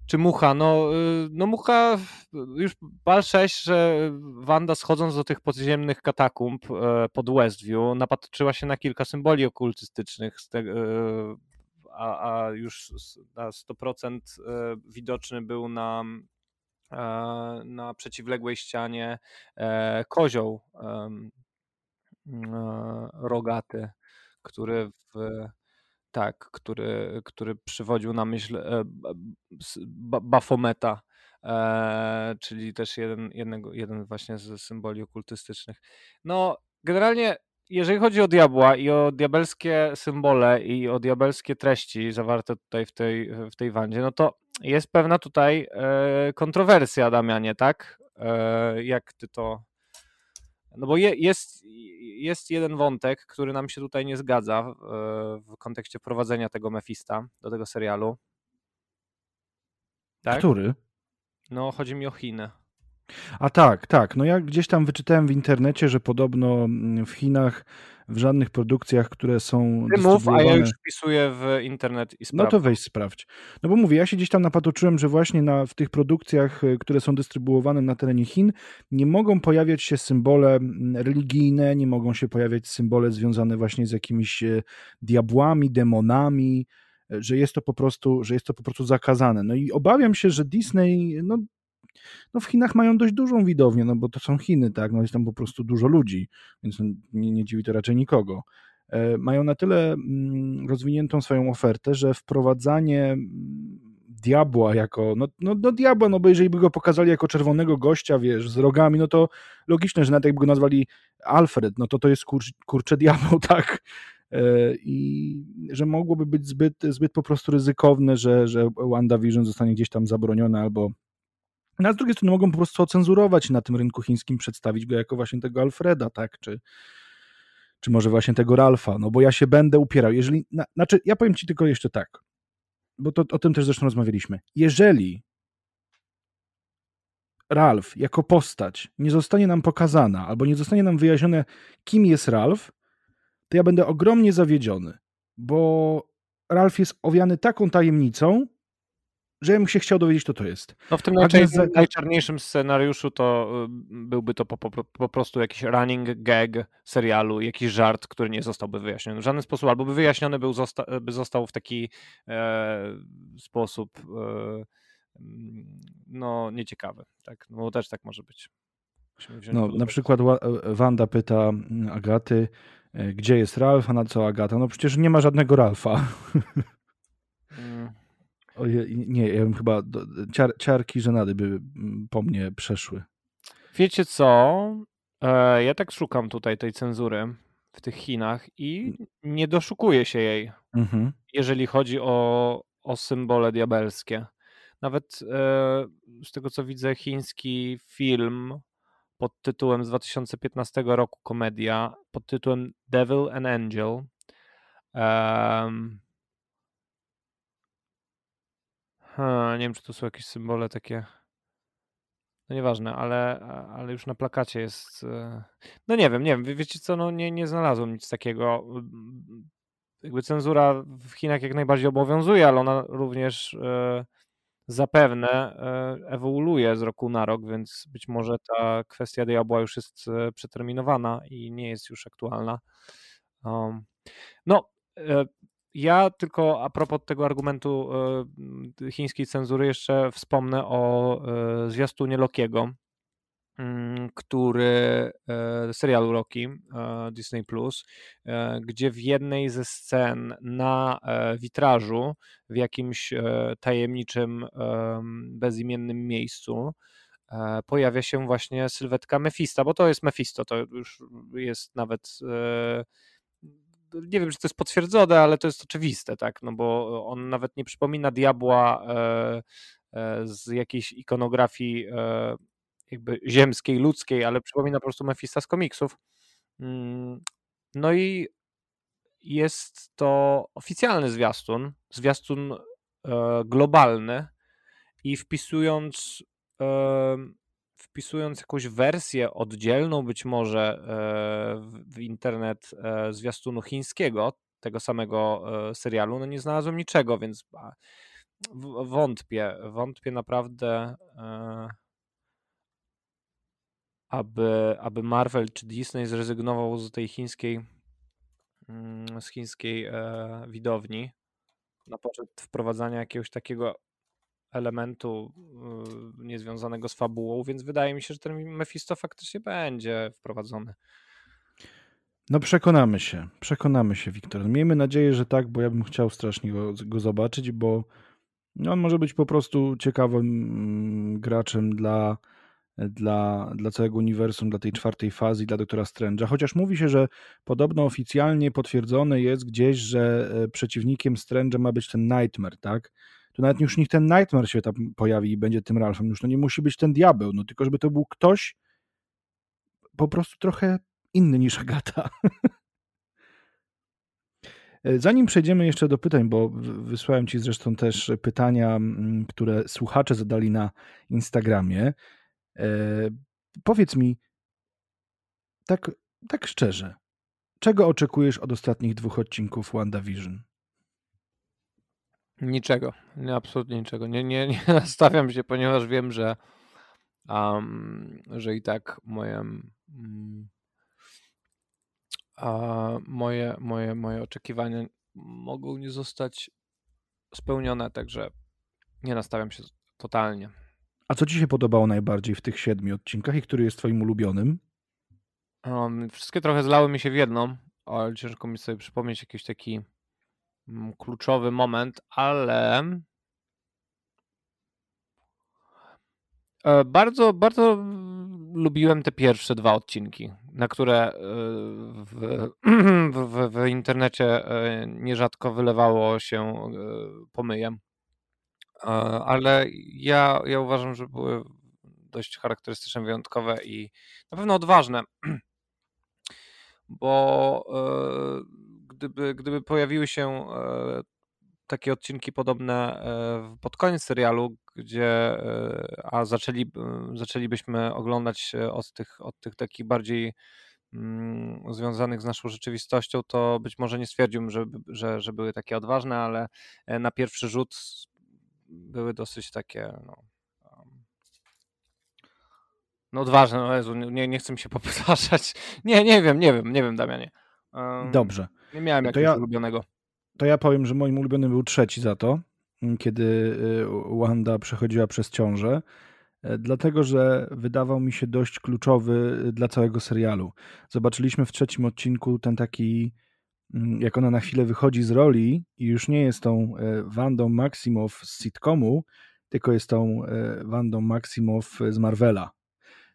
czy Mucha? No, y, no Mucha już pal 6, że Wanda schodząc do tych podziemnych katakumb e, pod Westview napatrzyła się na kilka symboli okultystycznych, a, a już na 100% widoczny był na, na przeciwległej ścianie kozioł rogaty który w tak, który, który przywodził na myśl e, Bafometa, e, czyli też jeden, jednego, jeden właśnie z symboli okultystycznych. No, generalnie, jeżeli chodzi o diabła i o diabelskie symbole i o diabelskie treści zawarte tutaj w tej, w tej wandzie, no to jest pewna tutaj e, kontrowersja, Damianie, tak? Jak ty to no bo je, jest, jest jeden wątek, który nam się tutaj nie zgadza w, kontekście prowadzenia tego Mefista do tego serialu. Tak? Który? No, chodzi mi o Chiny. A tak, tak. No ja gdzieś tam wyczytałem w internecie, że podobno w Chinach w żadnych produkcjach, które są Ty mów, a ja już wpisuję w internet i sprawdzę. No to weź sprawdź. No bo mówię, ja się gdzieś tam napatoczyłem, że właśnie na, w tych produkcjach, y, które są dystrybuowane na terenie Chin, nie mogą pojawiać się symbole mm, religijne, nie mogą się pojawiać symbole związane właśnie z jakimiś y, diabłami, demonami, y, że jest to po prostu, że jest to po prostu zakazane. No i obawiam się, że Disney no, no w Chinach mają dość dużą widownię, no bo to są Chiny, tak, no jest tam po prostu dużo ludzi, więc no nie, nie dziwi to raczej nikogo. E, mają na tyle mm, rozwiniętą swoją ofertę, że wprowadzanie mm, diabła jako, no, no, no diabła, no bo jeżeli by go pokazali jako czerwonego gościa, wiesz, z rogami, no to logiczne, że nawet jakby go nazwali Alfred, no to to jest kur, kurcze diabeł, <laughs> tak, e, i że mogłoby być zbyt, zbyt po prostu ryzykowne, że, że WandaVision zostanie gdzieś tam zabronione albo no, a z drugiej strony mogą po prostu ocenzurować na tym rynku chińskim, przedstawić go jako właśnie tego Alfreda, tak, czy, czy może właśnie tego Ralfa, no bo ja się będę upierał. Jeżeli, na, znaczy, ja powiem ci tylko jeszcze tak, bo to, o tym też zresztą rozmawialiśmy. Jeżeli Ralf jako postać nie zostanie nam pokazana, albo nie zostanie nam wyjaśnione, kim jest Ralf, to ja będę ogromnie zawiedziony, bo Ralf jest owiany taką tajemnicą, że ja bym się chciał dowiedzieć, kto to jest. No w tym najczar- najczarniejszym scenariuszu to y, byłby to po, po, po, prostu jakiś running gag serialu, jakiś żart, który nie zostałby wyjaśniony w żaden sposób, albo by wyjaśniony był, zosta- by został w taki e, sposób e, no nieciekawy. Tak? No bo też tak może być. No, na przykład Wanda pyta mm, Agaty, e, gdzie jest Ralf, a na co Agata? No przecież nie ma żadnego Ralfa. <laughs> Nie, ja bym chyba ciar, ciarki żenady by mm, po mnie przeszły. Wiecie co? E, ja tak szukam tutaj tej cenzury w tych Chinach i mm. nie doszukuję się jej, mhm. jeżeli chodzi o, o symbole diabelskie. Nawet e, z tego co widzę, chiński film pod tytułem z 2015 roku, komedia, pod tytułem Devil and Angel. Um, Nie wiem, czy to są jakieś symbole takie. No nieważne, ale, ale już na plakacie jest. E, no nie wiem, nie wiem. Wiecie co, no nie, nie znalazłem nic takiego. jakby cenzura w Chinach jak najbardziej obowiązuje, ale ona również zapewne ewoluuje z roku na rok, więc być może ta kwestia diabła już jest przeterminowana i nie jest już aktualna. No, ja tylko a propos tego argumentu chińskiej cenzury jeszcze wspomnę o zwiastunie Lokiego, mm, który serialu Loki Disney Plus, gdzie w jednej ze scen na e, witrażu w jakimś e, tajemniczym bezimiennym miejscu e, pojawia się właśnie sylwetka Mefista, bo to jest Mefisto, to już jest nawet nie wiem, czy to jest potwierdzone, ale to jest oczywiste, tak, no bo on nawet nie przypomina diabła e, e, z jakiejś ikonografii e, jakby ziemskiej, ludzkiej, ale przypomina po prostu Mefista z komiksów. Mm, no i jest to oficjalny zwiastun, zwiastun globalny i wpisując wpisując jakąś wersję oddzielną być może e, w internet e, zwiastunu chińskiego tego samego e, serialu, no nie znalazłem niczego, więc wątpię, wątpię naprawdę aby, aby Marvel czy Disney zrezygnował z tej chińskiej mm, z chińskiej widowni na poczet wprowadzania jakiegoś takiego elementu y, niezwiązanego z fabułą, więc wydaje mi się, że ten Mephisto faktycznie będzie wprowadzony. No przekonamy się, przekonamy się, Wiktor. Miejmy nadzieję, że tak, bo ja bym chciał strasznie go, go zobaczyć, bo on może być po prostu ciekawym mm, graczem dla, dla, dla całego uniwersum, dla tej czwartej fazy, dla Doktora Strange'a. Chociaż mówi się, że podobno oficjalnie potwierdzone jest gdzieś, że e, przeciwnikiem Strange'a ma być ten Nightmare, tak? To nawet już niech ten Nightmare się tam pojawi i będzie tym Ralphem. Już to nie musi być ten diabeł, no tylko żeby to był ktoś po prostu trochę inny niż Agata. <laughs> Zanim przejdziemy jeszcze do pytań, bo wysłałem Ci zresztą też pytania, które słuchacze zadali na Instagramie. E, powiedz mi, tak, tak szczerze, czego oczekujesz od ostatnich dwóch odcinków WandaVision? Niczego, nie, absolutnie niczego. Nie, nie, nie <laughs> nastawiam się, ponieważ wiem, że, um, że i tak moje, um, moje, moje, moje oczekiwania mogą nie zostać spełnione, także nie nastawiam się totalnie. A co Ci się podobało najbardziej w tych siedmiu odcinkach i który jest Twoim ulubionym? Um, wszystkie trochę zlały mi się w jedną, ale ciężko mi sobie przypomnieć jakiś taki kluczowy moment, ale e, bardzo, bardzo lubiłem te pierwsze dwa odcinki, na które e, w, <clears throat> w, w internecie e, nierzadko wylewało się pomyjem. Ale ja, ja uważam, że były dość charakterystyczne, wyjątkowe i na pewno odważne, <clears throat> bo gdyby, gdyby pojawiły się e, takie odcinki podobne e, pod koniec serialu, gdzie e, a zaczęli, zaczęlibyśmy oglądać od tych, od tych takich bardziej mm, związanych z naszą rzeczywistością, to być może nie stwierdziłbym, że, że, że były takie odważne, ale na pierwszy rzut były dosyć takie no, no odważne, no Jezu, nie, nie chcę mi się <laughs> powtarzać. Nie, nie wiem, nie wiem, nie wiem Damianie. Um, Dobrze. Nie miałem jakiegoś ja, ulubionego. To ja powiem, że moim ulubionym był trzeci za to, kiedy y, Wanda przechodziła przez ciążę, e, dlatego że wydawał mi się dość kluczowy y, dla całego serialu. Zobaczyliśmy w trzecim odcinku ten taki, mm, jak ona na chwilę wychodzi z roli i już nie jest tą e, Wandą Maximow z sitcomu, tylko jest tą e, Wandą Maximow z Marvela.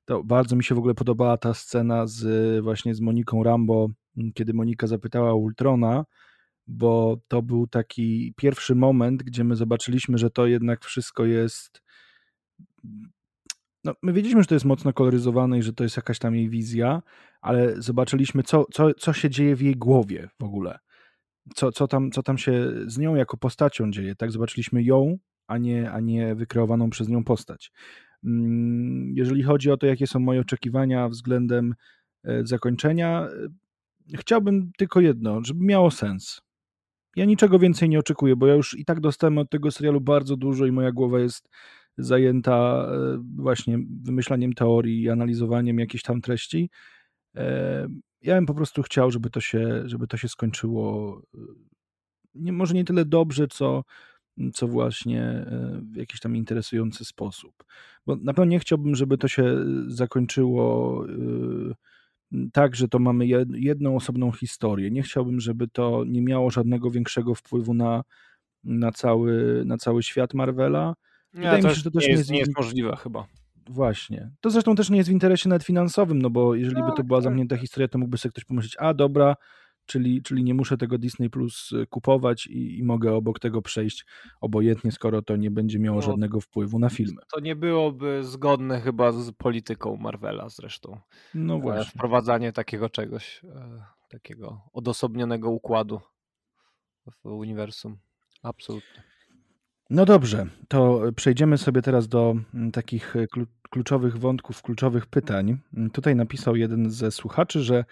To bardzo mi się w ogóle podobała ta scena z właśnie z Moniką Rambo kiedy Monika zapytała Ultrona, bo to był taki pierwszy moment, gdzie my zobaczyliśmy, że to jednak wszystko jest. No, my wiedzieliśmy, że to jest mocno koloryzowane i że to jest jakaś tam jej wizja, ale zobaczyliśmy, co, co, co się dzieje w jej głowie w ogóle. Co, co, tam, co tam się z nią jako postacią dzieje. Tak, zobaczyliśmy ją, a nie, a nie wykreowaną przez nią postać. Mm, jeżeli chodzi o to, jakie są moje oczekiwania względem e, zakończenia, chciałbym tylko jedno, żeby miało sens. Ja niczego więcej nie oczekuję, bo ja już i tak dostałem od tego serialu bardzo dużo i moja głowa jest zajęta e, właśnie wymyślaniem teorii i analizowaniem jakichś tam treści. E, ja bym po prostu chciał, żeby to się, żeby to się skończyło e, nie, może nie tyle dobrze, co, co właśnie w jakiś tam interesujący sposób. Bo na pewno nie chciałbym, żeby to się zakończyło tak, że to mamy jedną osobną historię. Nie chciałbym, żeby to nie miało żadnego większego wpływu na, na, cały, na cały świat Marvela. Nie, Wydaje mi się, że to też nie jest, nie jest możliwe chyba. Właśnie. To zresztą też nie jest w interesie nawet finansowym, no bo jeżeli by to tak, była tak. zamknięta historia, to mógłby sobie ktoś pomyśleć, a dobra, czyli, czyli nie muszę tego Disney Plus y, kupować i, i mogę obok tego przejść obojętnie, skoro to nie będzie miało no, żadnego wpływu na filmy. To nie byłoby zgodne chyba z polityką Marvela zresztą. No e, właśnie. Wprowadzanie takiego czegoś, e, takiego odosobnionego układu w uniwersum. Absolutnie. No dobrze, to przejdziemy sobie teraz do mm, takich e, kluczowych wątków, kluczowych pytań. Tutaj napisał jeden ze słuchaczy, że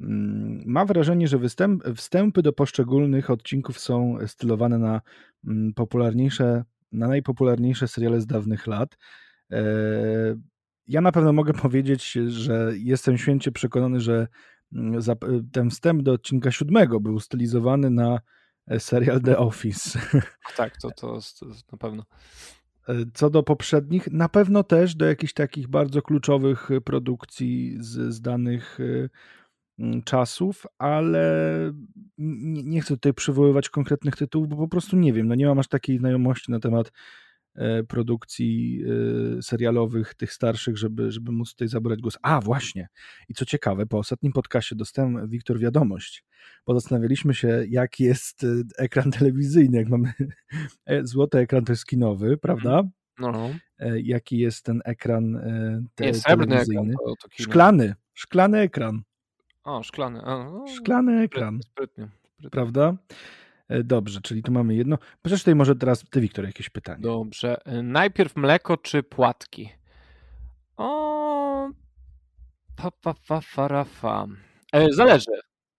mm, ma wrażenie, że występ, wstępy do poszczególnych odcinków są stylowane na popularniejsze, na najpopularniejsze seriale z dawnych lat. E, ja na pewno mogę <laughs> powiedzieć, że jestem święcie przekonany, że ten wstęp do odcinka siódmego był stylizowany na E, serial The Office. <laughs> Tak, to, to, to na pewno. E, co do poprzednich, na pewno też do jakichś takich bardzo kluczowych produkcji z, z danych czasów, ale nie, nie, chcę tutaj przywoływać konkretnych tytułów, bo po prostu nie wiem, no nie mam aż takiej znajomości na temat E, produkcji e, serialowych, tych starszych, żeby, żeby móc tutaj zabrać głos. A, właśnie. I co ciekawe, po ostatnim podcastie dostałem, Wiktor, wiadomość, bo zastanawialiśmy się, jak jest e, ekran telewizyjny, jak mamy złoty ekran, to jest kinowy, prawda? No, no. Jaki jest ten ekran te, Nie, telewizyjny? Ekran, to, to szklany, szklany ekran. O, szklany. A, no, szklany ekran. Sprytnie, sprytnie. Prawda? E, dobrze, czyli tu mamy jedno. Przecież tutaj może teraz ty, Wiktor, jakieś pytanie. Dobrze. E, najpierw mleko czy płatki? O. Pa, pa, pa, fa, fa. E, zależy.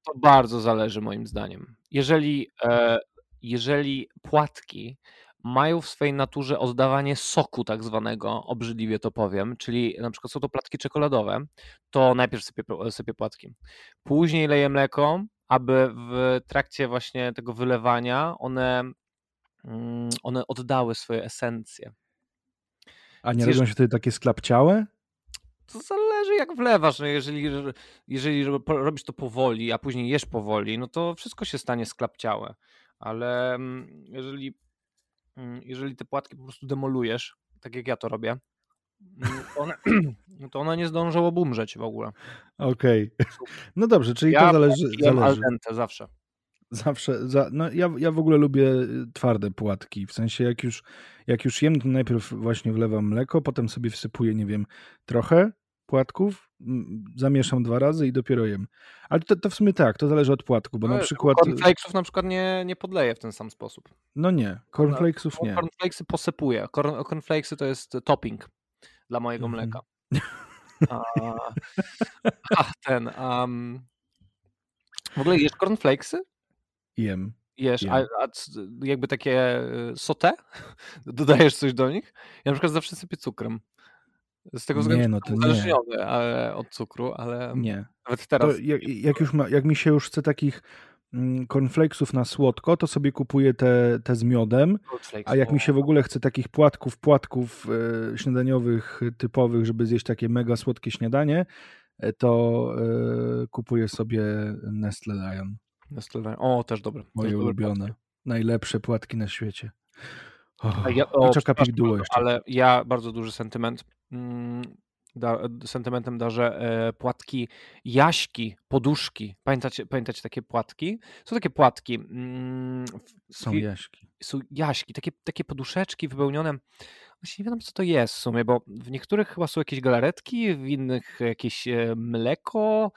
To bardzo zależy moim zdaniem. Jeżeli, e, jeżeli płatki mają w swojej naturze oddawanie soku tak zwanego, obrzydliwie to powiem, czyli na przykład są to płatki czekoladowe, to najpierw sypię, sypię płatki. Później leję mleko, aby w trakcie właśnie tego wylewania one, mm, one oddały swoje esencje. A nie robią się wtedy takie sklapciałe? To zależy jak wlewasz. No jeżeli, jeżeli robisz to powoli, a później jesz powoli, no to wszystko się stanie sklapciałe. Ale mm, jeżeli, jeżeli te płatki po prostu demolujesz, tak jak ja to robię, to one, <clears throat> <clears throat> to one nie zdążą obumrzeć w ogóle. Okej. Okay. <laughs> No dobrze, czyli ja to zależy. zależy. al dente zawsze. Zawsze, za, no ja, ja w ogóle lubię y, twarde płatki, w sensie jak już, jak już jem, to najpierw właśnie wlewam mleko, potem sobie wsypuję, nie wiem, trochę płatków, zamieszam dwa razy i dopiero jem. Ale to, to w sumie tak, to zależy od płatku, bo no, na przykład... Cornflakesów na przykład nie, nie podleję w ten sam sposób. No nie, cornflakesów nie. Cornflakesy posypuję, cornflakesy to jest topping dla mojego mhm. mleka. <laughs> A, a ten. Um, w ogóle jesz cornflakesy? Jem. Jesz, a, a, jakby takie y, sote? <laughs> Dodajesz coś do nich? Ja na przykład zawsze sypię cukrem. Z tego względu, nie, no to uzależniony od cukru, ale nie. nawet teraz. Jak, jak, już ma, jak mi się już chce takich Mm, cornflakesów na słodko, to sobie kupuję te, te z miodem, a jak mi się w ogóle chce takich płatków, płatków e, śniadaniowych typowych, żeby zjeść takie mega słodkie śniadanie, e, to e, kupuję sobie Nestle Lion. Nestle Lion. O, też dobre. Moje ulubione. Najlepsze płatki na świecie. Oh, ja, o, ale ja bardzo duży sentyment. Mm, da, sentymentem darzę e, płatki jaśki, poduszki. Pamiętacie, pamiętacie takie płatki? Są takie płatki. Mm, są jaśki. Są jaśki, takie, takie poduszeczki wypełnione. Właśnie nie wiadomo, co to jest w sumie, bo w niektórych chyba są jakieś galaretki, w innych jakieś e, mleko.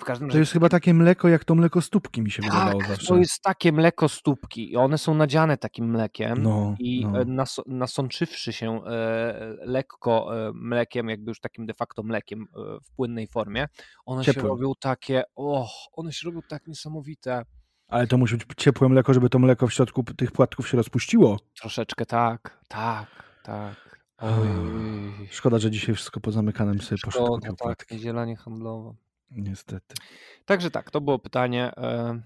W każdym to jest chyba takie mleko, jak to mleko stópki mi się tak, wydawało zawsze. To jest takie mleko stópki i one są nadziane takim mlekiem no, i no. E, Nas, nasączywszy się e, lekko e, mlekiem, jakby już takim de facto mlekiem e, w płynnej formie, one Ciepłym. się robią takie, och, one się robią tak niesamowite. Ale to musi być ciepłe mleko, żeby to mleko w środku tych płatków się rozpuściło. Troszeczkę tak, tak, tak. Oj. Szkoda, że dzisiaj wszystko pozamykanym sobie poszło Szkoda, tak, płatki. niedziela handlowa. Niestety. Także tak, to było pytanie e,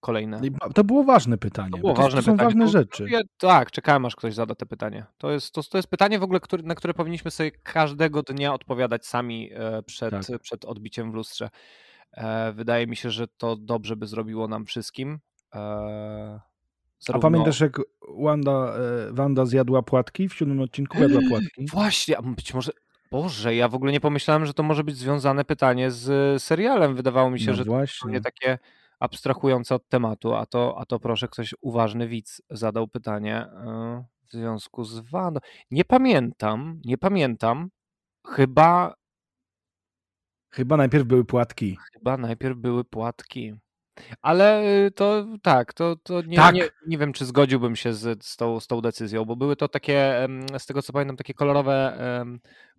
kolejne. To było ważne pytanie. To było to, ważne są pytanie. ważne To- rzeczy. Ja, tak, czekałem aż ktoś zada te pytanie. To jest, to, to jest pytanie w ogóle, który, na które powinniśmy sobie każdego dnia odpowiadać sami e, przed, Tak. przed odbiciem w lustrze. E, wydaje mi się, że to dobrze by zrobiło nam wszystkim. E, A zarówno- pamiętasz, jak Wanda, Wanda zjadła płatki w siódmym odcinku? Jadła płatki. Właśnie, a być może. Boże, ja w ogóle nie pomyślałem, że to może być związane pytanie z e, serialem. Wydawało mi się, No że to właśnie. nie takie abstrahujące od tematu, a to, a to proszę, ktoś uważny widz zadał pytanie e, w związku z Wandą. Nie pamiętam, nie pamiętam. Chyba, Chyba najpierw były płatki. chyba najpierw były płatki. Ale y, to tak, to, to nie, Tak. nie, nie wiem, czy zgodziłbym się z, z, tą, z tą decyzją, bo były to takie, z tego co pamiętam, takie kolorowe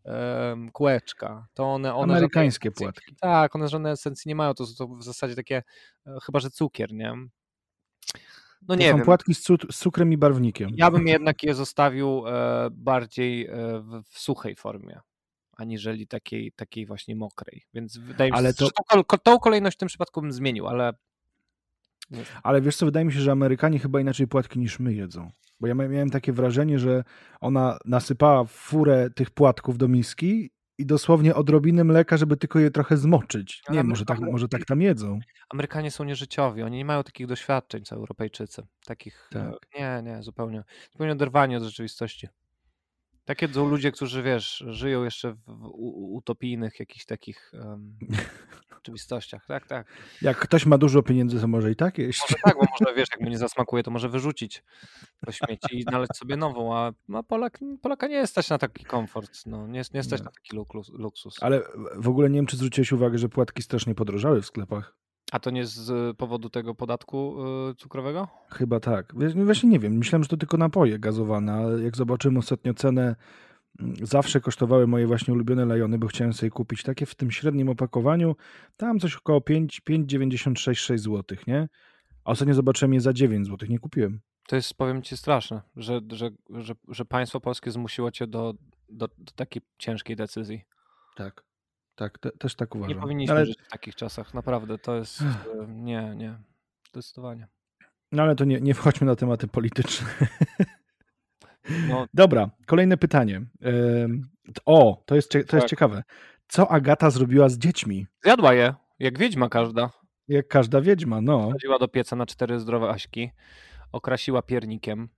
em, kółeczka. To one, one Amerykańskie esencji- płatki. Tak, one żadnej esencji nie mają, to są to w zasadzie takie, e, chyba że cukier, nie? No To nie są wiem. płatki z, z cukrem i barwnikiem. Ja bym jednak je zostawił e, bardziej e, w, w suchej formie, aniżeli takiej, takiej właśnie mokrej. Więc wydaje mi się, Ale że to- tą kolejność w tym przypadku bym zmienił, ale Ale wiesz co, wydaje mi się, że Amerykanie chyba inaczej płatki niż my jedzą. Bo ja mia- miałem takie wrażenie, że ona nasypała furę tych płatków do miski i dosłownie odrobinę mleka, żeby tylko je trochę zmoczyć. Nie wiem, my- może tak, może tak tam jedzą. Amerykanie są nieżyciowi, oni nie mają takich doświadczeń co Europejczycy. Takich, e, Tak. nie, nie, zupełnie, zupełnie oderwani od rzeczywistości. Tak jedzą ludzie, którzy, wiesz, żyją jeszcze w, utopijnych jakichś takich em, <laughs> rzeczywistościach. Tak, tak. Jak ktoś ma dużo pieniędzy, to może i tak jeść. Może tak, bo może, <laughs> wiesz, jak mu nie zasmakuje, to może wyrzucić do śmieci i znaleźć sobie nową, a no, Polak, Polaka nie stać na taki komfort, no, nie, nie stać Nie. na taki luksus. Ale w ogóle nie wiem, czy zwróciłeś uwagę, że płatki strasznie podrożały w sklepach. A to nie z powodu tego podatku y, cukrowego? Chyba tak. No Właśnie nie wiem. Myślałem, że to tylko napoje gazowane, ale jak zobaczyłem ostatnio cenę, mm, zawsze kosztowały moje właśnie ulubione lajony, bo chciałem sobie kupić takie w tym średnim opakowaniu, tam coś około 5, 5,96 zł, nie? A ostatnio zobaczyłem je za 9 zł, nie kupiłem. To jest, powiem ci, straszne, że, że, że, że państwo polskie zmusiło cię do, do, do takiej ciężkiej decyzji. Tak. Tak, te, też tak uważam. Nie powinniśmy ale, żyć w takich czasach, naprawdę, to jest, e, nie, nie, zdecydowanie. no ale to nie, nie wchodźmy na tematy polityczne. No, <laughs> Dobra, kolejne pytanie. O, to jest, to jest Tak. ciekawe. Co Agata zrobiła z dziećmi? zjadła je, jak wiedźma każda. Jak każda wiedźma, no. Wsadziła do pieca na cztery zdrowe aśki, okrasiła piernikiem.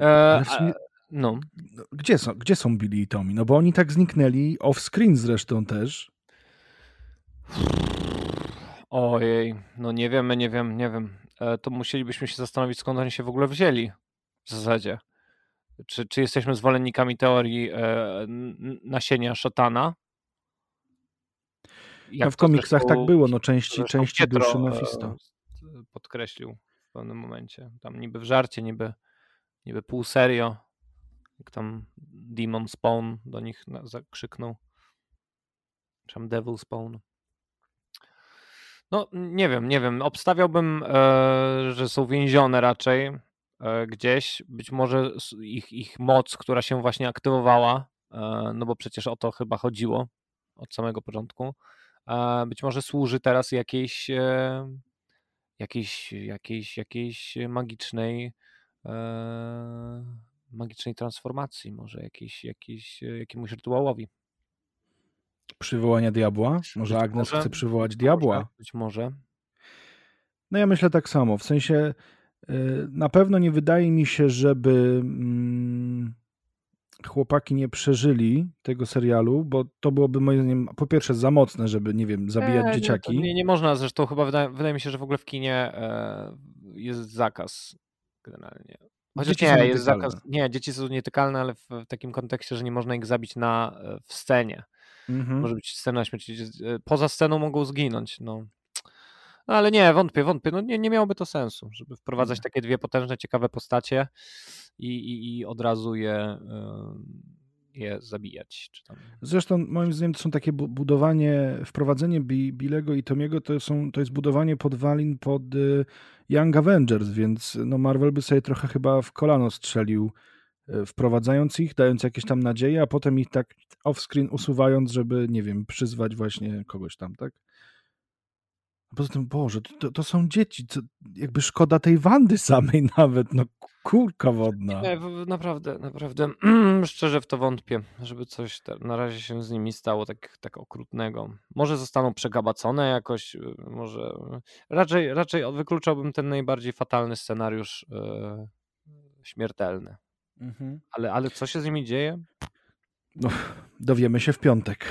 E, sumie- no, No, Gdzie są, gdzie są Billy i Tommy? No bo oni tak zniknęli, off-screen zresztą też. ojej, no nie wiemy, nie wiem, nie wiem. E, to musielibyśmy się zastanowić, skąd oni się w ogóle wzięli w zasadzie. Czy, czy jesteśmy zwolennikami teorii e, nasienia szatana? Jak No w komiksach zresztą- tak było, no części, części duszy e, Mephisto. podkreślił w pewnym momencie. Tam niby w żarcie, niby, niby pół serio. Jak tam Demon Spawn do nich zakrzyknął. Czy tam Devil Spawn. No, nie wiem, nie wiem. Obstawiałbym, e, że są więzione raczej e, gdzieś. Być może ich, ich moc, która się właśnie aktywowała, e, no bo przecież o to chyba chodziło od samego początku. Być może służy teraz jakiejś, jakiejś, jakiejś, jakiejś magicznej, magicznej transformacji, może jakiejś, jakiejś, jakiemuś rytuałowi. Przywołania diabła? Może Być Agnes może, chce przywołać Może, diabła? być może. No ja myślę tak samo. W sensie y, na pewno nie wydaje mi się, żeby mm, chłopaki nie przeżyli tego serialu, bo to byłoby moim zdaniem po pierwsze za mocne, żeby, nie wiem, zabijać E, to dzieciaki. Nie, nie można, zresztą chyba wydaje, wydaje mi się, że w ogóle w kinie e, jest zakaz generalnie. Chociaż Dzieci nie, jest zakaz. Nie, dzieci są nietykalne, ale w, w takim kontekście, że nie można ich zabić na, e, w scenie. Mhm. Może być scena śmierci. e, Poza sceną mogą zginąć. No. No, ale nie, wątpię, wątpię. No, nie, nie miałoby to sensu, żeby wprowadzać takie dwie potężne, ciekawe postacie i, i, i od razu je e, je zabijać. Czy tam... Zresztą moim zdaniem to są takie budowanie, wprowadzenie Bilego i Tomiego to, są, to jest budowanie podwalin pod y, Young Avengers, więc no Marvel by sobie trochę chyba w kolano strzelił, y, wprowadzając ich, dając jakieś tam nadzieje, a potem ich tak off-screen usuwając, żeby, nie wiem, przyzwać właśnie kogoś tam, tak? A poza tym, Boże, to, to są dzieci, to jakby szkoda tej Wandy samej <laughs> nawet, no kurka wodna. Nie, naprawdę, naprawdę, <clears throat> szczerze w to wątpię, żeby coś na razie się z nimi stało tak, tak okrutnego. Może zostaną przegabacone jakoś, y, może, raczej, raczej wykluczałbym ten najbardziej fatalny scenariusz yy, śmiertelny. Mhm. Ale, ale co się z nimi dzieje? No, dowiemy się w piątek.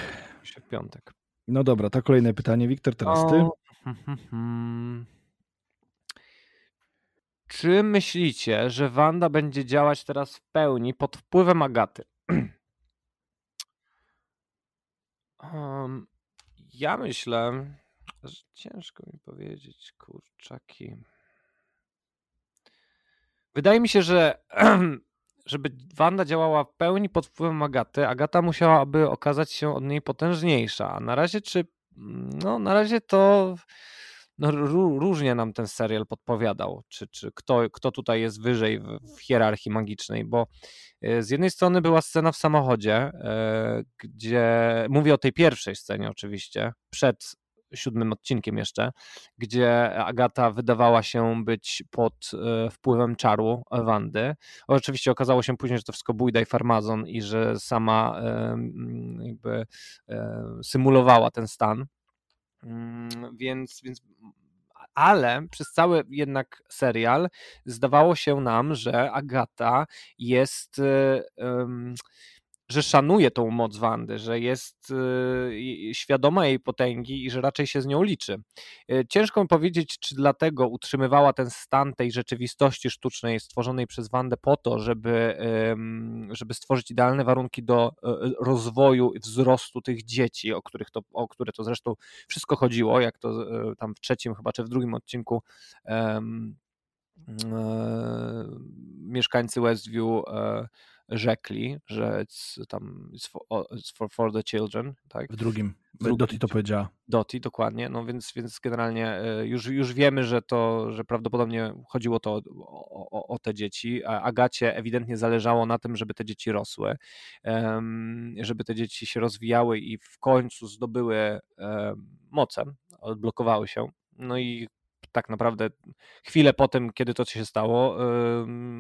Się w piątek. No dobra, to kolejne pytanie. Wiktor, teraz ty. <laughs> Czy myślicie, że Wanda będzie działać teraz w pełni pod wpływem Agaty? <clears throat> Um, ja myślę, że ciężko mi powiedzieć, kurczaki. Wydaje mi się, że <clears throat> żeby Wanda działała w pełni pod wpływem Agaty, Agata musiałaby okazać się od niej potężniejsza. A na razie czy no, na razie to no, różnie nam ten serial podpowiadał, czy, czy kto, kto tutaj jest wyżej w, w hierarchii magicznej, bo e, z jednej strony była scena w samochodzie, e, gdzie mówię o tej pierwszej scenie oczywiście, przed siódmym odcinkiem jeszcze, gdzie Agata wydawała się być pod e, wpływem czaru Wandy. Oczywiście okazało się później, że to wszystko bójda i farmazon i że sama jakby symulowała ten stan. Mm, więc, więc ale przez cały jednak serial zdawało się nam, że Agata jest um, że szanuje tą moc Wandy, że jest y, świadoma jej potęgi i że raczej się z nią liczy. Y, ciężko mi powiedzieć, czy dlatego utrzymywała ten stan tej rzeczywistości sztucznej stworzonej przez Wandę po to, żeby, żeby stworzyć idealne warunki do y, rozwoju i wzrostu tych dzieci, o, których to, o które to zresztą wszystko chodziło, jak to tam w trzecim chyba, czy w drugim odcinku mieszkańcy Westview e, rzekli, że it's, tam it's for, it's for, for, the children, tak? W drugim. W drugim. Doti to powiedziała. Doti, dokładnie, no więc, więc generalnie e, już, już wiemy, że to, że prawdopodobnie chodziło to o, o, o te dzieci, a Agacie ewidentnie zależało na tym, żeby te dzieci rosły, żeby te dzieci się rozwijały i w końcu zdobyły moce, odblokowały się, no i tak naprawdę chwilę po tym, kiedy to się stało,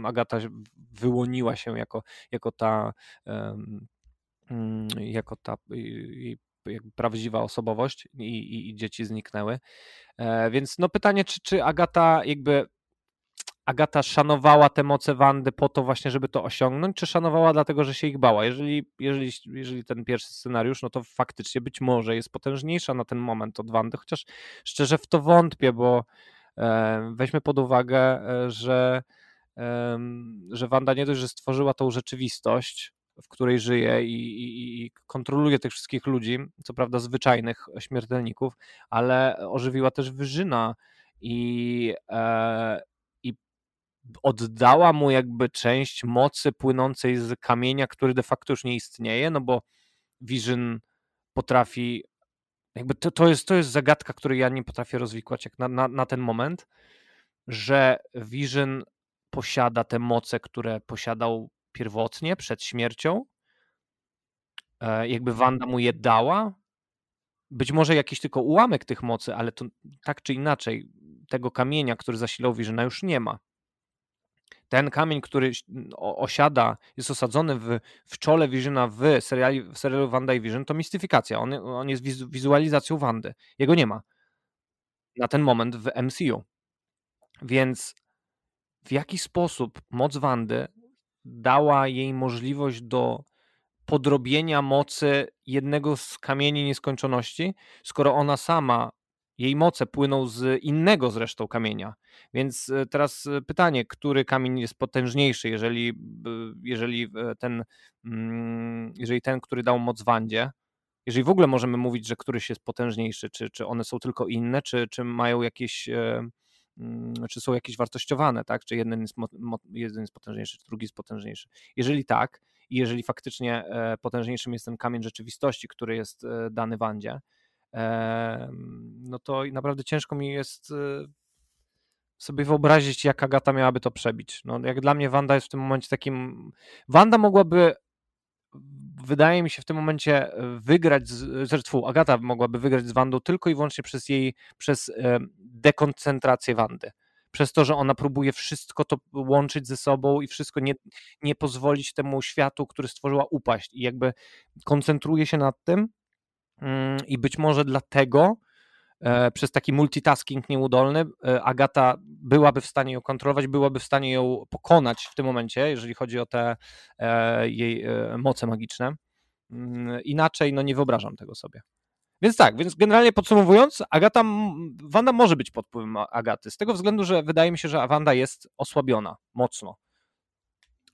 Agata wyłoniła się jako, jako ta mm, jako ta prawdziwa osobowość i, i, i dzieci zniknęły. E, więc no pytanie, czy, czy Agata jakby Agata szanowała te moce Wandy po to właśnie, żeby to osiągnąć, czy szanowała dlatego, że się ich bała? Jeżeli, jeżeli, jeżeli ten pierwszy scenariusz, no to faktycznie być może jest potężniejsza na ten moment od Wandy, chociaż szczerze w to wątpię, bo e, weźmy pod uwagę, e, że, e, że Wanda nie dość, że stworzyła tą rzeczywistość, w której żyje i, i, i, kontroluje tych wszystkich ludzi, co prawda zwyczajnych śmiertelników, ale ożywiła też Wyżyna i, e, oddała mu jakby część mocy płynącej z kamienia, który de facto już nie istnieje, no bo Vision potrafi jakby to, to, jest, to jest zagadka, której ja nie potrafię rozwikłać jak na, na, na ten moment, że Vision posiada te moce, które posiadał pierwotnie przed śmiercią, e, jakby Wanda mu je dała, być może jakiś tylko ułamek tych mocy, ale to tak czy inaczej tego kamienia, który zasilał Visiona już nie ma ten kamień, który osiada, jest osadzony w, w czole Visiona w, seriali, w serialu Wanda i Vision, to mistyfikacja. On, on jest wizualizacją Wandy. Jego nie ma na ten moment w MCU. Więc w jaki sposób moc Wandy dała jej możliwość do podrobienia mocy jednego z kamieni nieskończoności, skoro ona sama jej moce płyną z innego zresztą kamienia. Więc e, teraz e, pytanie, który kamień jest potężniejszy, jeżeli, jeżeli e, ten, mm, jeżeli ten, który dał moc Wandzie, jeżeli w ogóle możemy mówić, że któryś jest potężniejszy, czy, czy one są tylko inne, czy, czy mają jakieś, mm, czy są jakieś wartościowane, tak? Czy jeden jest, jeden jest potężniejszy, czy drugi jest potężniejszy. Jeżeli tak, i jeżeli faktycznie potężniejszym jest ten kamień rzeczywistości, który jest dany Wandzie, no to naprawdę ciężko mi jest sobie wyobrazić, jak Agata miałaby to przebić. No, jak dla mnie Wanda jest w tym momencie takim... Wanda mogłaby wydaje mi się w tym momencie wygrać, z, zresztą Agata mogłaby wygrać z Wandą tylko i wyłącznie przez jej, przez dekoncentrację Wandy. Przez to, że ona próbuje wszystko to łączyć ze sobą i wszystko nie, nie pozwolić temu światu, który stworzyła, upaść. I jakby koncentruje się nad tym. Mm, I być może dlatego E, przez taki multitasking nieudolny e, Agata byłaby w stanie ją kontrolować, byłaby w stanie ją pokonać w tym momencie, jeżeli chodzi o te e, jej moce magiczne. Mm, inaczej no nie wyobrażam tego sobie. Więc tak, więc generalnie podsumowując, Agata, Wanda może być pod wpływem Agaty, z tego względu, że wydaje mi się, że Wanda jest osłabiona mocno.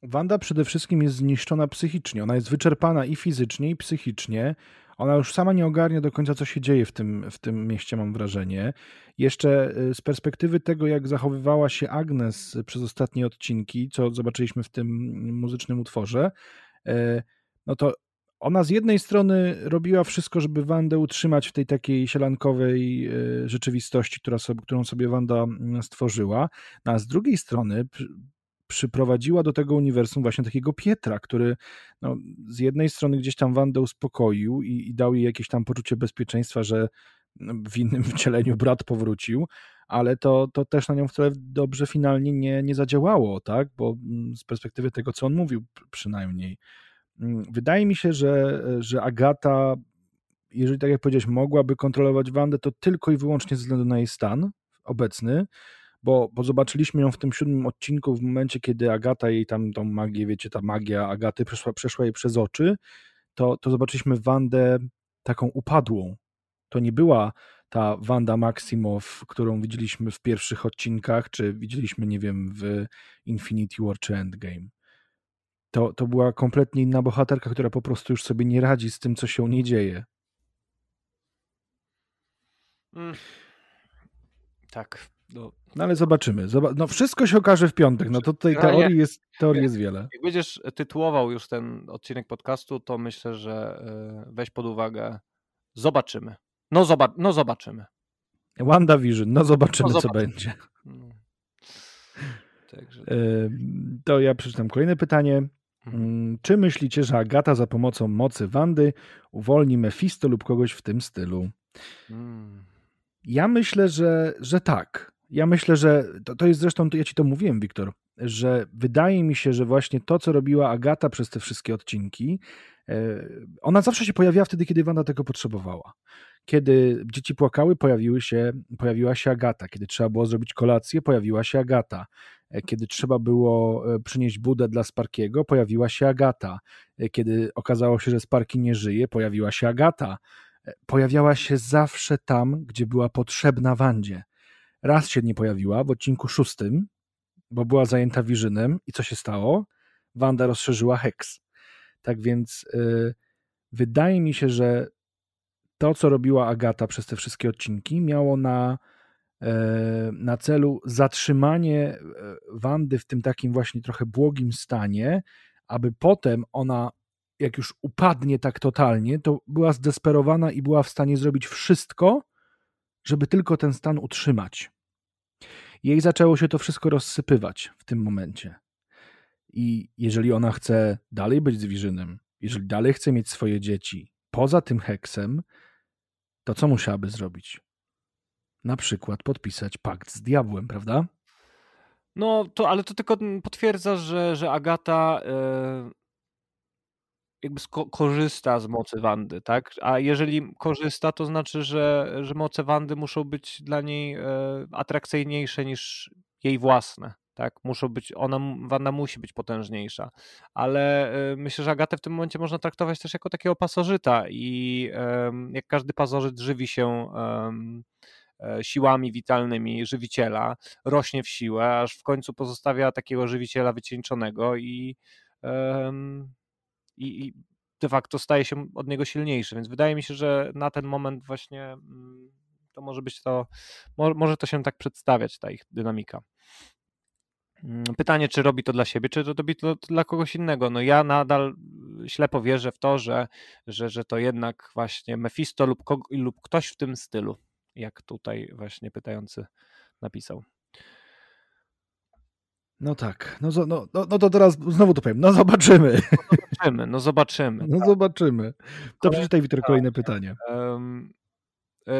Wanda przede wszystkim jest zniszczona psychicznie. Ona jest wyczerpana i fizycznie, i psychicznie. Ona już sama nie ogarnia do końca, co się dzieje w tym, w tym mieście, mam wrażenie. Jeszcze y, z perspektywy tego, jak zachowywała się Agnes przez ostatnie odcinki, co zobaczyliśmy w tym muzycznym utworze, y, no to ona z jednej strony robiła wszystko, żeby Wandę utrzymać w tej takiej sielankowej y, rzeczywistości, która sobie, którą sobie Wanda mm, stworzyła, no a z drugiej strony przyprowadziła do tego uniwersum właśnie takiego Pietra, który no, z jednej strony gdzieś tam Wandę uspokoił i, i dał jej jakieś tam poczucie bezpieczeństwa, że no, w innym <laughs> wcieleniu brat powrócił, ale to, to też na nią wcale dobrze finalnie nie, nie zadziałało, tak? Bo mm, z perspektywy tego, co on mówił przynajmniej. Mm, wydaje mi się, że, że Agata, jeżeli tak jak powiedziałeś, mogłaby kontrolować Wandę, to tylko i wyłącznie ze względu na jej stan obecny, bo, bo zobaczyliśmy ją w tym siódmym odcinku w momencie, kiedy Agata jej tam tą magię, wiecie, ta magia Agaty przeszła, przeszła jej przez oczy, to, to zobaczyliśmy Wandę taką upadłą. To nie była ta Wanda Maximow, którą widzieliśmy w pierwszych odcinkach, czy widzieliśmy, nie wiem, w Infinity War czy Endgame. To, to była kompletnie inna bohaterka, która po prostu już sobie nie radzi z tym, co się nie dzieje. Mm. Tak, no, no ale zobaczymy. no wszystko się okaże w piątek. No to tutaj teorii jest, teorii jest wiele. Jak będziesz tytułował już ten odcinek podcastu, to myślę, że e, weź pod uwagę zobaczymy. No, zoba no zobaczymy. WandaVision, no zobaczymy, no, zobaczymy. co będzie. No. Także... To ja przeczytam kolejne pytanie. Mhm. Mm, czy myślicie, że Agata za pomocą mocy Wandy uwolni Mephisto lub kogoś w tym stylu? Hmm. Ja myślę, że, że tak. Ja myślę, że to, to jest zresztą, ja ci to mówiłem, Wiktor, że wydaje mi się, że właśnie to, co robiła Agata przez te wszystkie odcinki, e, ona zawsze się pojawiała wtedy, kiedy Wanda tego potrzebowała. Kiedy dzieci płakały, pojawiły się, pojawiła się Agata. Kiedy trzeba było zrobić kolację, pojawiła się Agata. E, kiedy trzeba było e, przynieść budę dla Sparkiego, pojawiła się Agata. Kiedy okazało się, że Sparki nie żyje, pojawiła się Agata. Pojawiała się zawsze tam, gdzie była potrzebna Wandzie. Raz się nie pojawiła w odcinku szóstym, bo była zajęta Wirzynem i co się stało? Wanda rozszerzyła heks. Tak więc yy, wydaje mi się, że to, co robiła Agata przez te wszystkie odcinki, miało na, yy, na celu zatrzymanie e, Wandy w tym takim właśnie trochę błogim stanie, aby potem ona, jak już upadnie tak totalnie, to była zdesperowana i była w stanie zrobić wszystko, żeby tylko ten stan utrzymać. Jej zaczęło się to wszystko rozsypywać w tym momencie. I jeżeli ona chce dalej być z Wirzynem, jeżeli dalej chce mieć swoje dzieci poza tym heksem, to co musiałaby zrobić? Na przykład podpisać pakt z diabłem, prawda? No, to, ale to tylko potwierdza, że, że Agata yy, jakby korzysta z mocy Wandy, tak? A jeżeli korzysta, to znaczy, że, że moce Wandy muszą być dla niej e, atrakcyjniejsze niż jej własne. Tak, muszą być, ona, Wanda musi być potężniejsza, ale e, myślę, że Agatę w tym momencie można traktować też jako takiego pasożyta i jak każdy pasożyt żywi się e, siłami witalnymi żywiciela, rośnie w siłę, aż w końcu pozostawia takiego żywiciela wycieńczonego i i, i de facto staje się od niego silniejszy, więc wydaje mi się, że na ten moment właśnie mm, to może być to, może to się tak przedstawiać, ta ich dynamika. Mm, pytanie, czy robi to dla siebie, czy to robi to dla kogoś innego. No ja nadal ślepo wierzę w to, że, że, że to jednak właśnie Mephisto lub, lub ktoś w tym stylu, jak tutaj właśnie pytający napisał. No tak, no, no, no, no to teraz znowu to powiem, no zobaczymy. No zobaczymy, no zobaczymy. No tak. zobaczymy. To przeczytaj, Wiktor, kolejne pytanie. Um,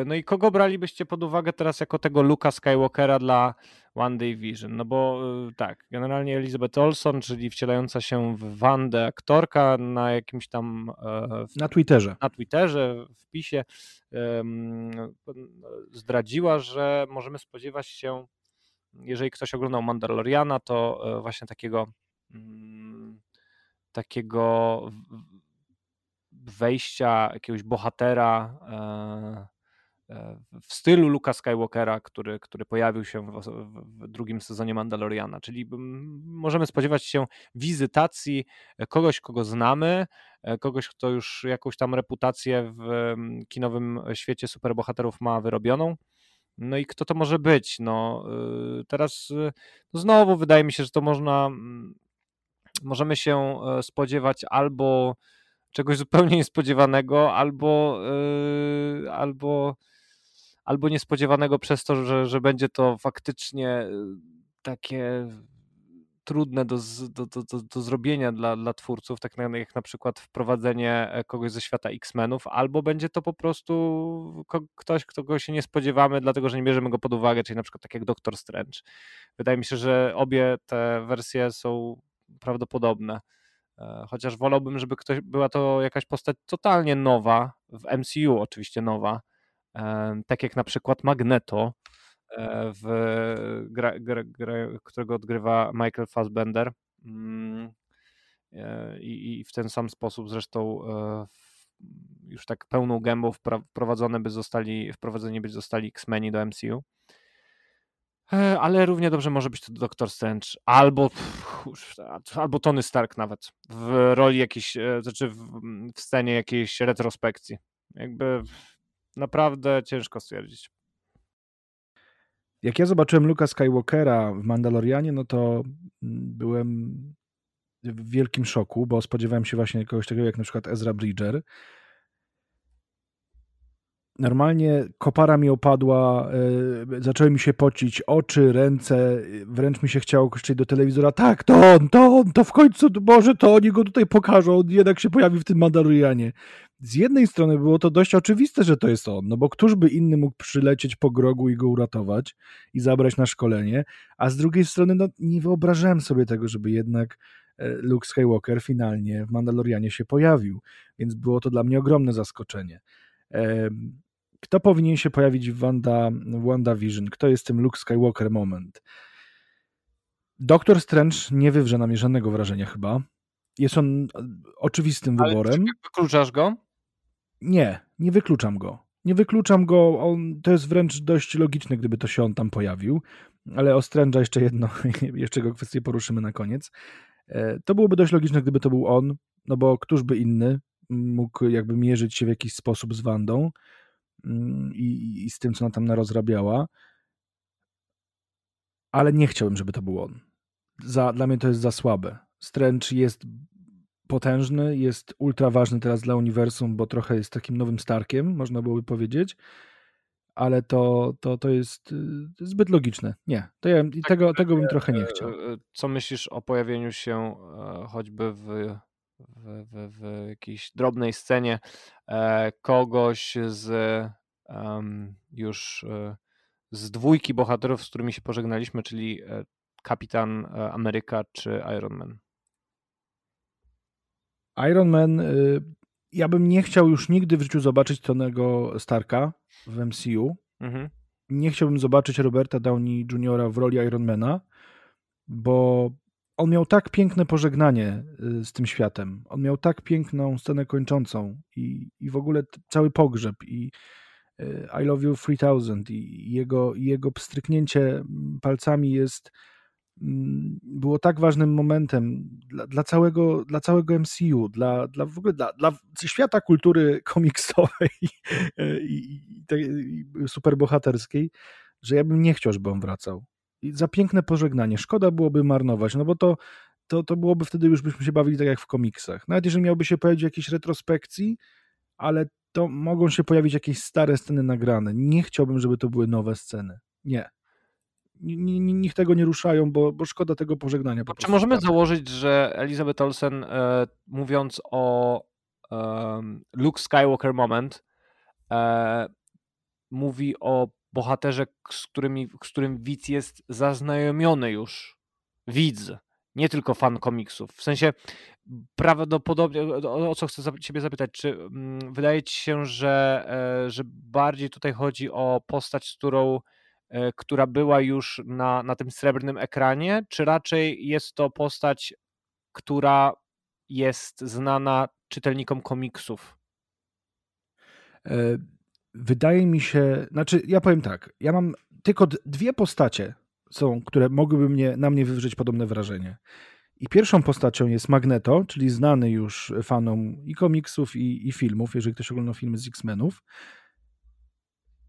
no i kogo bralibyście pod uwagę teraz jako tego Luka Skywalkera dla One Day Vision? No bo e, tak, generalnie Elizabeth Olson, czyli wcielająca się w Wandę aktorka na jakimś tam... E, w, na Twitterze. Na Twitterze, w pisie zdradziła, że możemy spodziewać się jeżeli ktoś oglądał Mandaloriana, to e, właśnie takiego mm, takiego wejścia jakiegoś bohatera e, e, w stylu Luka Skywalkera, który, który pojawił się w, w, drugim sezonie Mandaloriana. Czyli możemy spodziewać się wizytacji kogoś, kogo znamy, kogoś, kto już jakąś tam reputację w kinowym świecie superbohaterów ma wyrobioną. No i kto to może być? No, y, teraz y, no znowu wydaje mi się, że to można, mm, możemy się e, spodziewać albo czegoś zupełnie <laughs> niespodziewanego, albo, y, albo, albo niespodziewanego przez to, że, że będzie to faktycznie takie trudne do, do, do, do, zrobienia dla, dla twórców, tak jak na przykład wprowadzenie e, kogoś ze świata X-Menów, albo będzie to po prostu ktoś, kogo się nie spodziewamy, dlatego że nie bierzemy go pod uwagę, czyli na przykład tak jak Doctor Strange. Wydaje mi się, że obie te wersje są prawdopodobne. E, chociaż wolałbym, żeby ktoś, była to jakaś postać totalnie nowa, w MCU oczywiście nowa, e, tak jak na przykład Magneto, w gra, gra, gra, którego odgrywa Michael Fassbender. Mm, e, I, I, w ten sam sposób zresztą e, już tak pełną gębą wprowadzone by zostali, wprowadzeni by zostali X-Meni do MCU. Ale równie dobrze może być to Doctor Strange albo, albo Tony Stark nawet w roli jakiejś, znaczy w, w scenie jakiejś retrospekcji. Jakby naprawdę ciężko stwierdzić. Jak ja zobaczyłem Luka Skywalkera w Mandalorianie, no to mm, byłem w wielkim szoku, bo spodziewałem się właśnie kogoś takiego jak na przykład Ezra Bridger. Normalnie kopara mi opadła, yy, zaczęły mi się pocić oczy, ręce, wręcz mi się chciało krzyczeć do telewizora, tak, to on, to on, to w końcu, może to oni go tutaj pokażą, on jednak się pojawi w tym Mandalorianie z jednej strony było to dość oczywiste, że to jest on, no bo któż by inny mógł przylecieć po grogu i go uratować i zabrać na szkolenie, a z drugiej strony no, nie wyobrażałem sobie tego, żeby jednak e, Luke Skywalker finalnie w Mandalorianie się pojawił, więc było to dla mnie ogromne zaskoczenie. Kto powinien się pojawić w Wanda, WandaVision? Kto jest tym Luke Skywalker moment? Doktor Strange nie wywrze na mnie żadnego wrażenia chyba. Jest on e, oczywistym Ale wyborem. Wykluczasz go? Nie, nie wykluczam go. Nie wykluczam go, on, to jest wręcz dość logiczne, gdyby to się on tam pojawił, ale o Strange'a jeszcze jedno, <laughs> jeszcze go kwestię poruszymy na koniec. E, to byłoby dość logiczne, gdyby to był on, no bo któż by inny mógł jakby mierzyć się w jakiś sposób z Wandą i, i z tym, co ona tam narozrabiała, ale nie chciałbym, żeby to był on. Za, dla mnie to jest za słabe. Strange jest potężny, jest ultra ważny teraz dla uniwersum, bo trochę jest takim nowym Starkiem, można byłoby powiedzieć, ale to, to, to jest y, zbyt logiczne. Nie, to ja, tak, tego, tego bym trochę nie e, chciał. E, co myślisz o pojawieniu się e, choćby w, w, w, w jakiejś drobnej scenie kogoś z um, już z dwójki bohaterów, z którymi się pożegnaliśmy, czyli Kapitan Ameryka czy Iron Man? Iron Man, y, ja bym nie chciał już nigdy w życiu zobaczyć Tonego Starka w MCU. Mhm. Nie chciałbym zobaczyć Roberta Downey Jr. w roli Ironmana, bo on miał tak piękne pożegnanie y, z tym światem. On miał tak piękną scenę kończącą i, i w ogóle cały pogrzeb i y, I Love You 3000 i jego, jego pstryknięcie palcami jest Mm, było tak ważnym momentem dla, dla, całego, dla całego MCU, dla, dla w ogóle dla, dla świata kultury <laughs> komiksowej i, i, i superbohaterskiej, że ja bym nie chciał, żeby on wracał. Za piękne pożegnanie. Szkoda byłoby marnować, no bo to, to, to byłoby wtedy już byśmy się bawili tak jak w komiksach. Nawet jeżeli miałby się pojawić jakiejś retrospekcji, ale to mogą się pojawić jakieś stare sceny nagrane. Nie chciałbym, żeby to były nowe sceny. Nie. Niech tego nie ruszają, bo, bo szkoda tego pożegnania. Po Czy możemy tak. założyć, że Elizabeth Olsen, e, mówiąc o e, Luke Skywalker moment, e, mówi o bohaterze, z, którymi, z którym widz jest zaznajomiony już. Widz, nie tylko fan komiksów. W sensie prawdopodobnie, o, o co chcę Ciebie zapytać, czy mm, wydaje Ci się, że, e, że bardziej tutaj chodzi o postać, którą e, która była już na, na tym srebrnym ekranie, czy raczej jest to postać, która jest znana czytelnikom komiksów? E, wydaje mi się, znaczy ja powiem tak, ja mam tylko dwie postacie są, które mogłyby mnie, na mnie wywrzeć podobne wrażenie. I pierwszą postacią jest Magneto, czyli znany już fanom i komiksów, i, i filmów, jeżeli ktoś oglądał filmy z X-Menów.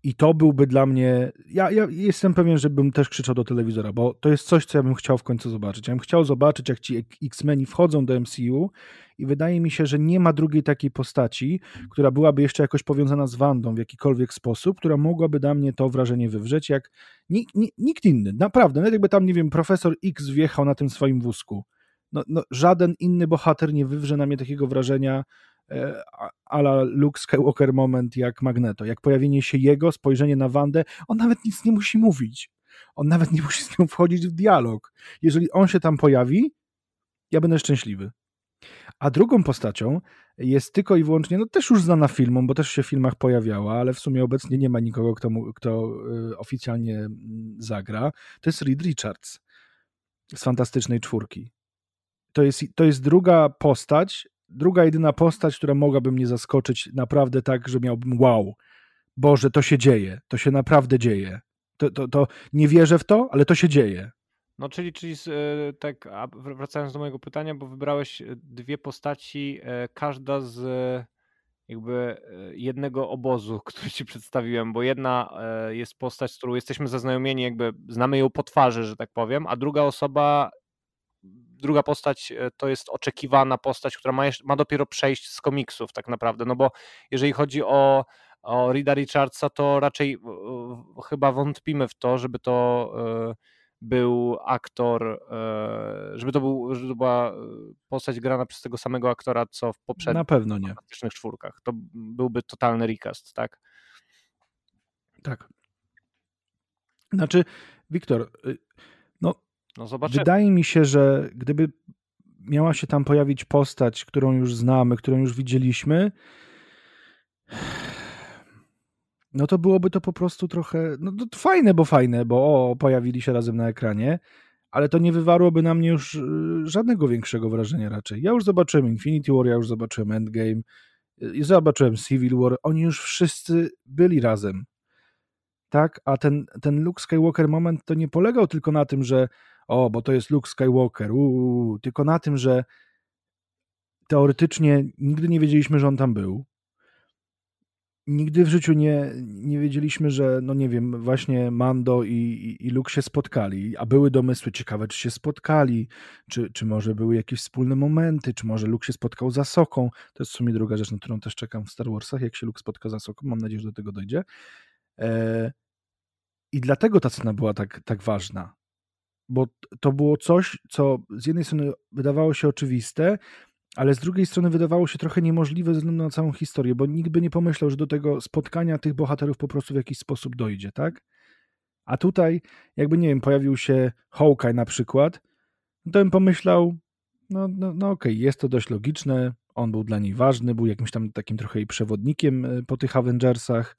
I to byłby dla mnie. Ja, ja jestem pewien, że bym też krzyczał do telewizora, bo to jest coś, co ja bym chciał w końcu zobaczyć. Ja bym chciał zobaczyć, jak ci X-Meni wchodzą do MCU, i wydaje mi się, że nie ma drugiej takiej postaci, która byłaby jeszcze jakoś powiązana z Wandą w jakikolwiek sposób, która mogłaby dla mnie to wrażenie wywrzeć, jak nikt, nikt inny. Naprawdę, nawet jakby tam, nie wiem, profesor X wjechał na tym swoim wózku. No, no, żaden inny bohater nie wywrze na mnie takiego wrażenia ala Luke Skywalker moment jak Magneto. Jak pojawienie się jego, spojrzenie na Wandę, on nawet nic nie musi mówić. On nawet nie musi z nią wchodzić w dialog. Jeżeli on się tam pojawi, ja będę szczęśliwy. A drugą postacią jest tylko i wyłącznie, no też już znana filmom, bo też się w filmach pojawiała, ale w sumie obecnie nie ma nikogo, kto, kto e, oficjalnie zagra. To jest Reed Richards z Fantastycznej Czwórki. To jest, to jest druga postać, druga jedyna postać, która mogłaby mnie zaskoczyć naprawdę tak, że miałbym wow, Boże, to się dzieje, to się naprawdę dzieje. To, to, to nie wierzę w to, ale to się dzieje. No, czyli, czyli e, tak, wracając do mojego pytania, bo wybrałeś e, dwie postaci, e, każda z jakby jednego obozu, <laughs> który ci przedstawiłem, bo jedna jest postać, z którą jesteśmy zaznajomieni, jakby znamy ją po twarzy, że tak powiem, a druga osoba druga postać e, to jest oczekiwana postać, która ma, ma dopiero przejść z komiksów tak naprawdę, no bo jeżeli chodzi o, o Rida Richardsa, to raczej chyba wątpimy w to, żeby to e, był aktor, e, żeby to, był, żeby to była postać grana przez tego samego aktora, co w poprzednich Na pewno nie. czwórkach. To byłby totalny recast, tak? Tak. Znaczy, Wiktor, y, no no zobaczymy. Wydaje mi się, że gdyby miała się tam pojawić postać, którą już znamy, którą już widzieliśmy, no to byłoby to po prostu trochę, no to fajne, bo fajne, bo o, pojawili się razem na ekranie, ale to nie wywarłoby na mnie już y, żadnego większego wrażenia raczej. Ja już zobaczyłem Infinity War, ja już zobaczyłem Endgame, y, zobaczyłem Civil War, oni już wszyscy byli razem. Tak, a ten, ten Luke Skywalker moment to nie polegał tylko na tym, że o, bo to jest Luke Skywalker, uu, tylko na tym, że teoretycznie nigdy nie wiedzieliśmy, że on tam był. Nigdy w życiu nie, nie wiedzieliśmy, że, no nie wiem, właśnie Mando i, i, i Luke się spotkali, a były domysły ciekawe, czy się spotkali, czy, czy może były jakieś wspólne momenty, czy może Luke się spotkał za Soką. To jest w sumie druga rzecz, na którą też czekam w Star Warsach, jak się Luke spotka za Soką. Mam nadzieję, że do tego dojdzie. E, I dlatego ta scena była tak, tak ważna bo to było coś, co z jednej strony wydawało się oczywiste, ale z drugiej strony wydawało się trochę niemożliwe ze względu na całą historię, bo nikt by nie pomyślał, że do tego spotkania tych bohaterów po prostu w jakiś sposób dojdzie, tak? A tutaj, jakby nie wiem, pojawił się Hawkeye na przykład, to bym pomyślał, no, no, no okej, okay, jest to dość logiczne, on był dla niej ważny, był jakimś tam takim trochę i przewodnikiem e, po tych Avengersach,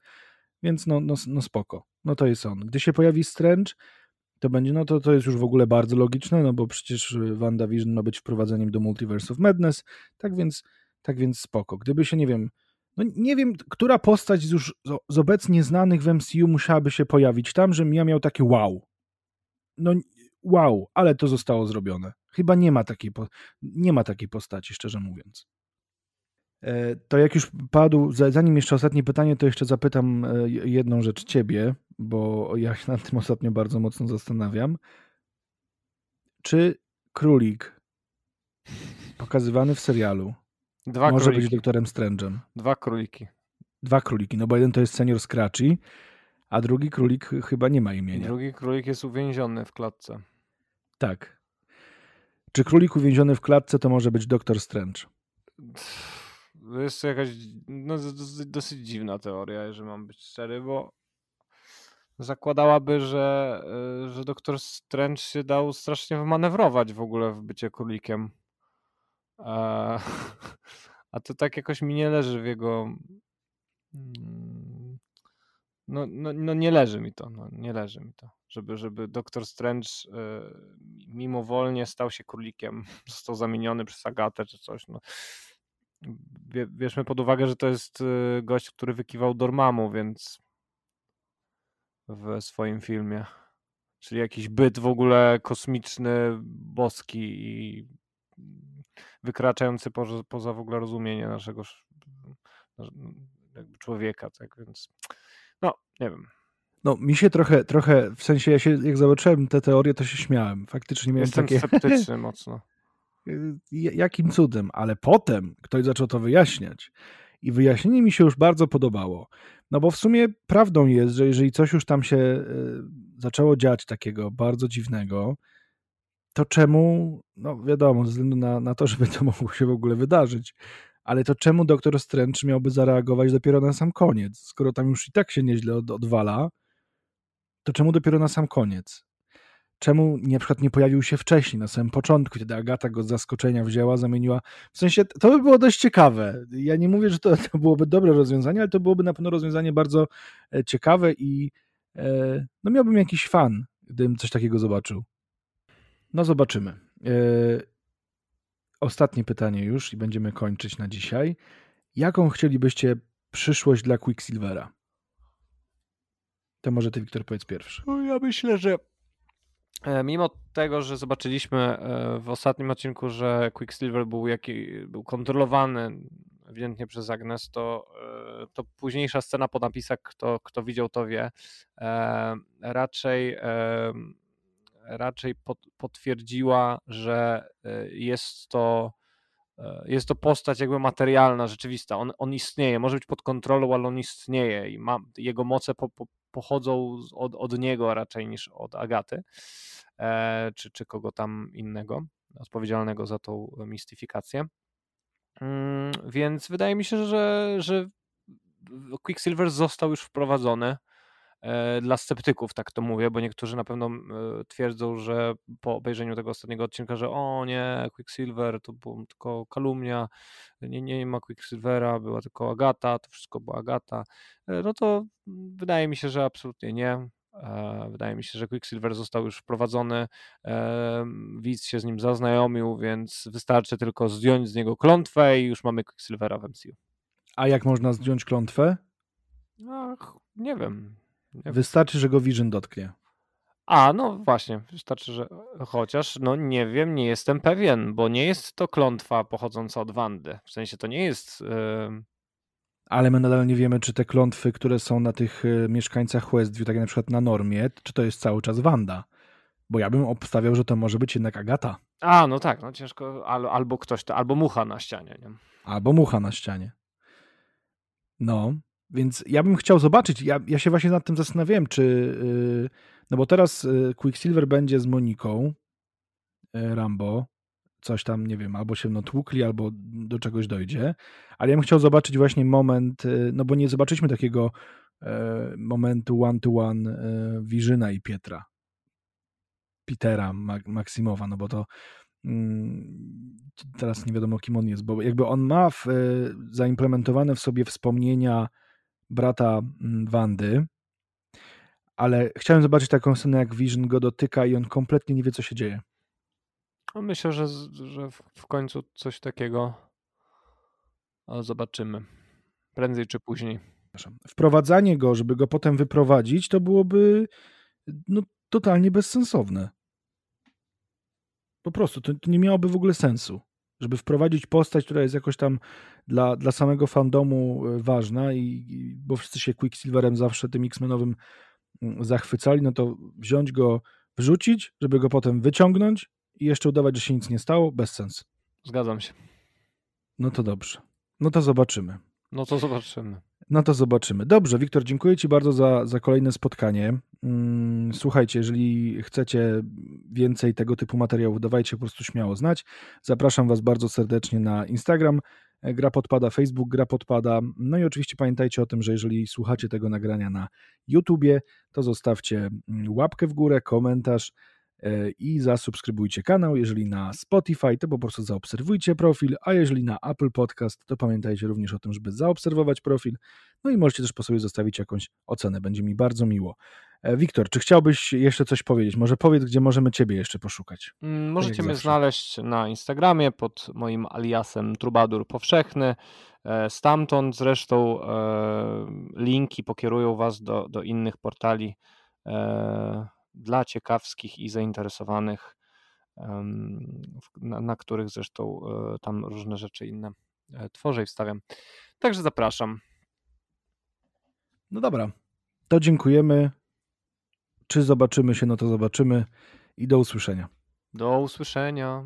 więc no, no, no spoko, no to jest on. Gdy się pojawi Strange, to będzie, no to, to jest już w ogóle bardzo logiczne, no bo przecież WandaVision ma być wprowadzeniem do Multiverse of Madness, tak więc, tak więc spoko. Gdyby się, nie wiem, no nie wiem, która postać z już z obecnie znanych w MCU musiałaby się pojawić tam, żebym ja miał takie wow. No wow, ale to zostało zrobione. Chyba nie ma takiej, nie ma takiej postaci, szczerze mówiąc. E, to jak już padł, zanim jeszcze ostatnie pytanie, to jeszcze zapytam e, jedną rzecz ciebie, bo ja się nad tym ostatnio bardzo mocno zastanawiam. Czy królik pokazywany w serialu Dwa może króliki. być doktorem Strange'em? Dwa króliki. Dwa króliki, no bo jeden to jest senior Scratchy, a drugi królik ch- chyba nie ma imienia. Drugi królik jest uwięziony w klatce. Tak. Czy królik uwięziony w klatce to może być doktor Strange? To jest jakaś no, dosyć dziwna teoria, jeżeli mam być szczery, bo zakładałaby, że, y, że doktor Strange się dał strasznie wymanewrować w ogóle w bycie królikiem. A, <laughs> a to tak jakoś mi nie leży w jego. mm, No, no, no nie leży mi to, no, nie leży mi to, żeby, żeby doktor Strange y, mimowolnie stał się królikiem, <laughs> został zamieniony przez Agatę czy coś. No. Bie- Bierzmy pod uwagę, że to jest y, gość, który wykiwał Dormammu, więc w swoim filmie. Czyli jakiś byt w ogóle kosmiczny, boski i wykraczający poza, poza w ogóle rozumienie naszego człowieka, tak więc no, nie wiem. No, mi się trochę, trochę, w sensie ja się, jak zobaczyłem tę teorię, to się śmiałem. Faktycznie miałem Jestem takie, sceptyczny <laughs> mocno. Y, jakim cudem, ale potem ktoś zaczął to wyjaśniać i wyjaśnienie mi się już bardzo podobało. No bo w sumie prawdą jest, że jeżeli coś już tam się y, zaczęło dziać takiego bardzo dziwnego, to czemu, no wiadomo, ze względu na, na to, żeby to <laughs> mogło się w ogóle wydarzyć, ale to czemu doktor Strange miałby zareagować dopiero na sam koniec? Skoro tam już i tak się nieźle od, odwala, to czemu dopiero na sam koniec? Czemu na przykład nie pojawił się wcześniej, na samym początku, kiedy Agata go z zaskoczenia wzięła, zamieniła. W sensie to by było dość ciekawe. Ja nie mówię, że to, <laughs> to byłoby dobre rozwiązanie, ale to byłoby na pewno rozwiązanie bardzo e, ciekawe i e, no miałbym jakiś fan, gdybym coś takiego zobaczył. No zobaczymy. E, ostatnie pytanie już i będziemy kończyć na dzisiaj. Jaką chcielibyście przyszłość dla Quicksilvera? To może ty, Wiktor, powiedz pierwszy. No, ja myślę, że mimo tego, że zobaczyliśmy e, w ostatnim odcinku, że Quicksilver był, jaki, był kontrolowany ewidentnie przez Agnes, to, e, to późniejsza scena po napisach, kto, kto widział, to wie, e, raczej, e, raczej pot, potwierdziła, że e, jest to e, jest to postać jakby materialna, rzeczywista. On, on istnieje, może być pod kontrolą, ale on istnieje i ma, jego moce po, po, pochodzą od, od niego raczej niż od Agaty, e, czy, czy kogo tam innego, odpowiedzialnego za tą mistyfikację. Mm, Więc wydaje mi się, że, że Quicksilver został już wprowadzony dla sceptyków, tak to mówię, bo niektórzy na pewno e, twierdzą, że po obejrzeniu tego ostatniego odcinka, że o nie, Quicksilver to była tylko kalumnia, nie, nie ma Quicksilvera, była tylko Agata, to wszystko była Agata, E, no to wydaje mi się, że absolutnie nie. E, Wydaje mi się, że Quicksilver został już wprowadzony, e, widz się z nim zaznajomił, więc wystarczy tylko zdjąć z niego klątwę i już mamy Quicksilvera w MCU. A jak można zdjąć klątwę? Ach, nie wiem. Wystarczy, że go Vision dotknie. A, no właśnie, wystarczy, że chociaż, no nie wiem, nie jestem pewien, bo nie jest to klątwa pochodząca od Wandy. W sensie to nie jest. em, Ale my nadal nie wiemy, czy te klątwy, które są na tych e, mieszkańcach Westview, tak jak na przykład na normie, czy to jest cały czas Wanda. Bo ja bym obstawiał, że to może być jednak Agata. A, no tak, no ciężko, al, albo ktoś to, albo mucha na ścianie, nie? Albo mucha na ścianie. No, więc ja bym chciał zobaczyć. Ja, ja się właśnie nad tym zastanawiałem, czy. Yy, no bo teraz yy, Quicksilver będzie z Moniką yy, Rambo. Coś tam, nie wiem, albo się no tłukli, albo do czegoś dojdzie. Ale ja bym chciał zobaczyć właśnie moment, no bo nie zobaczyliśmy takiego momentu one-to-one yy, Wirzyna i Pietra. Petera Ma- Maksimowa, no bo to mm, teraz nie wiadomo kim on jest, bo jakby on ma w, zaimplementowane w sobie wspomnienia brata mm, Wandy, ale chciałem zobaczyć taką scenę, jak Vision go dotyka i on kompletnie nie wie, co się dzieje. No myślę, że, że w, końcu coś takiego zobaczymy. Prędzej czy później. Wprowadzanie go, żeby go potem wyprowadzić, to byłoby no, totalnie bezsensowne. Po prostu, to, to nie miałoby w ogóle sensu. Żeby wprowadzić postać, która jest jakoś tam dla, dla samego fandomu e, ważna, i, bo wszyscy się Quicksilverem zawsze tym X-Menowym mm, zachwycali, no to wziąć go, wrzucić, żeby go potem wyciągnąć i jeszcze udawać, że się nic nie stało, bez sensu. Zgadzam się. No to dobrze. No to zobaczymy. No to zobaczymy. No to zobaczymy. Dobrze, Wiktor, dziękuję Ci bardzo za, za kolejne spotkanie. Mm, słuchajcie, jeżeli chcecie więcej tego typu materiałów, dawajcie po prostu śmiało znać. Zapraszam Was bardzo serdecznie na Instagram, e, Gra Podpada, Facebook Gra Podpada. No i oczywiście pamiętajcie o tym, że jeżeli słuchacie tego nagrania na YouTubie, to zostawcie mm, łapkę w górę, komentarz, i zasubskrybujcie kanał. Jeżeli na Spotify, to po prostu zaobserwujcie profil, a jeżeli na Apple Podcast, to pamiętajcie również o tym, żeby zaobserwować profil. No i możecie też po sobie zostawić jakąś ocenę, będzie mi bardzo miło. E, Wiktor, czy chciałbyś jeszcze coś powiedzieć? Może powiedz, gdzie możemy Ciebie jeszcze poszukać. Mm, możecie mnie zawsze. znaleźć na Instagramie pod moim aliasem Trubadur Powszechny. E, stamtąd zresztą linki pokierują Was do, do innych portali dla ciekawskich i zainteresowanych, na, na których zresztą e, tam różne rzeczy inne e, tworzę i wstawiam. Także zapraszam. No dobra, to dziękujemy. Czy zobaczymy się, no to zobaczymy i do usłyszenia. Do usłyszenia.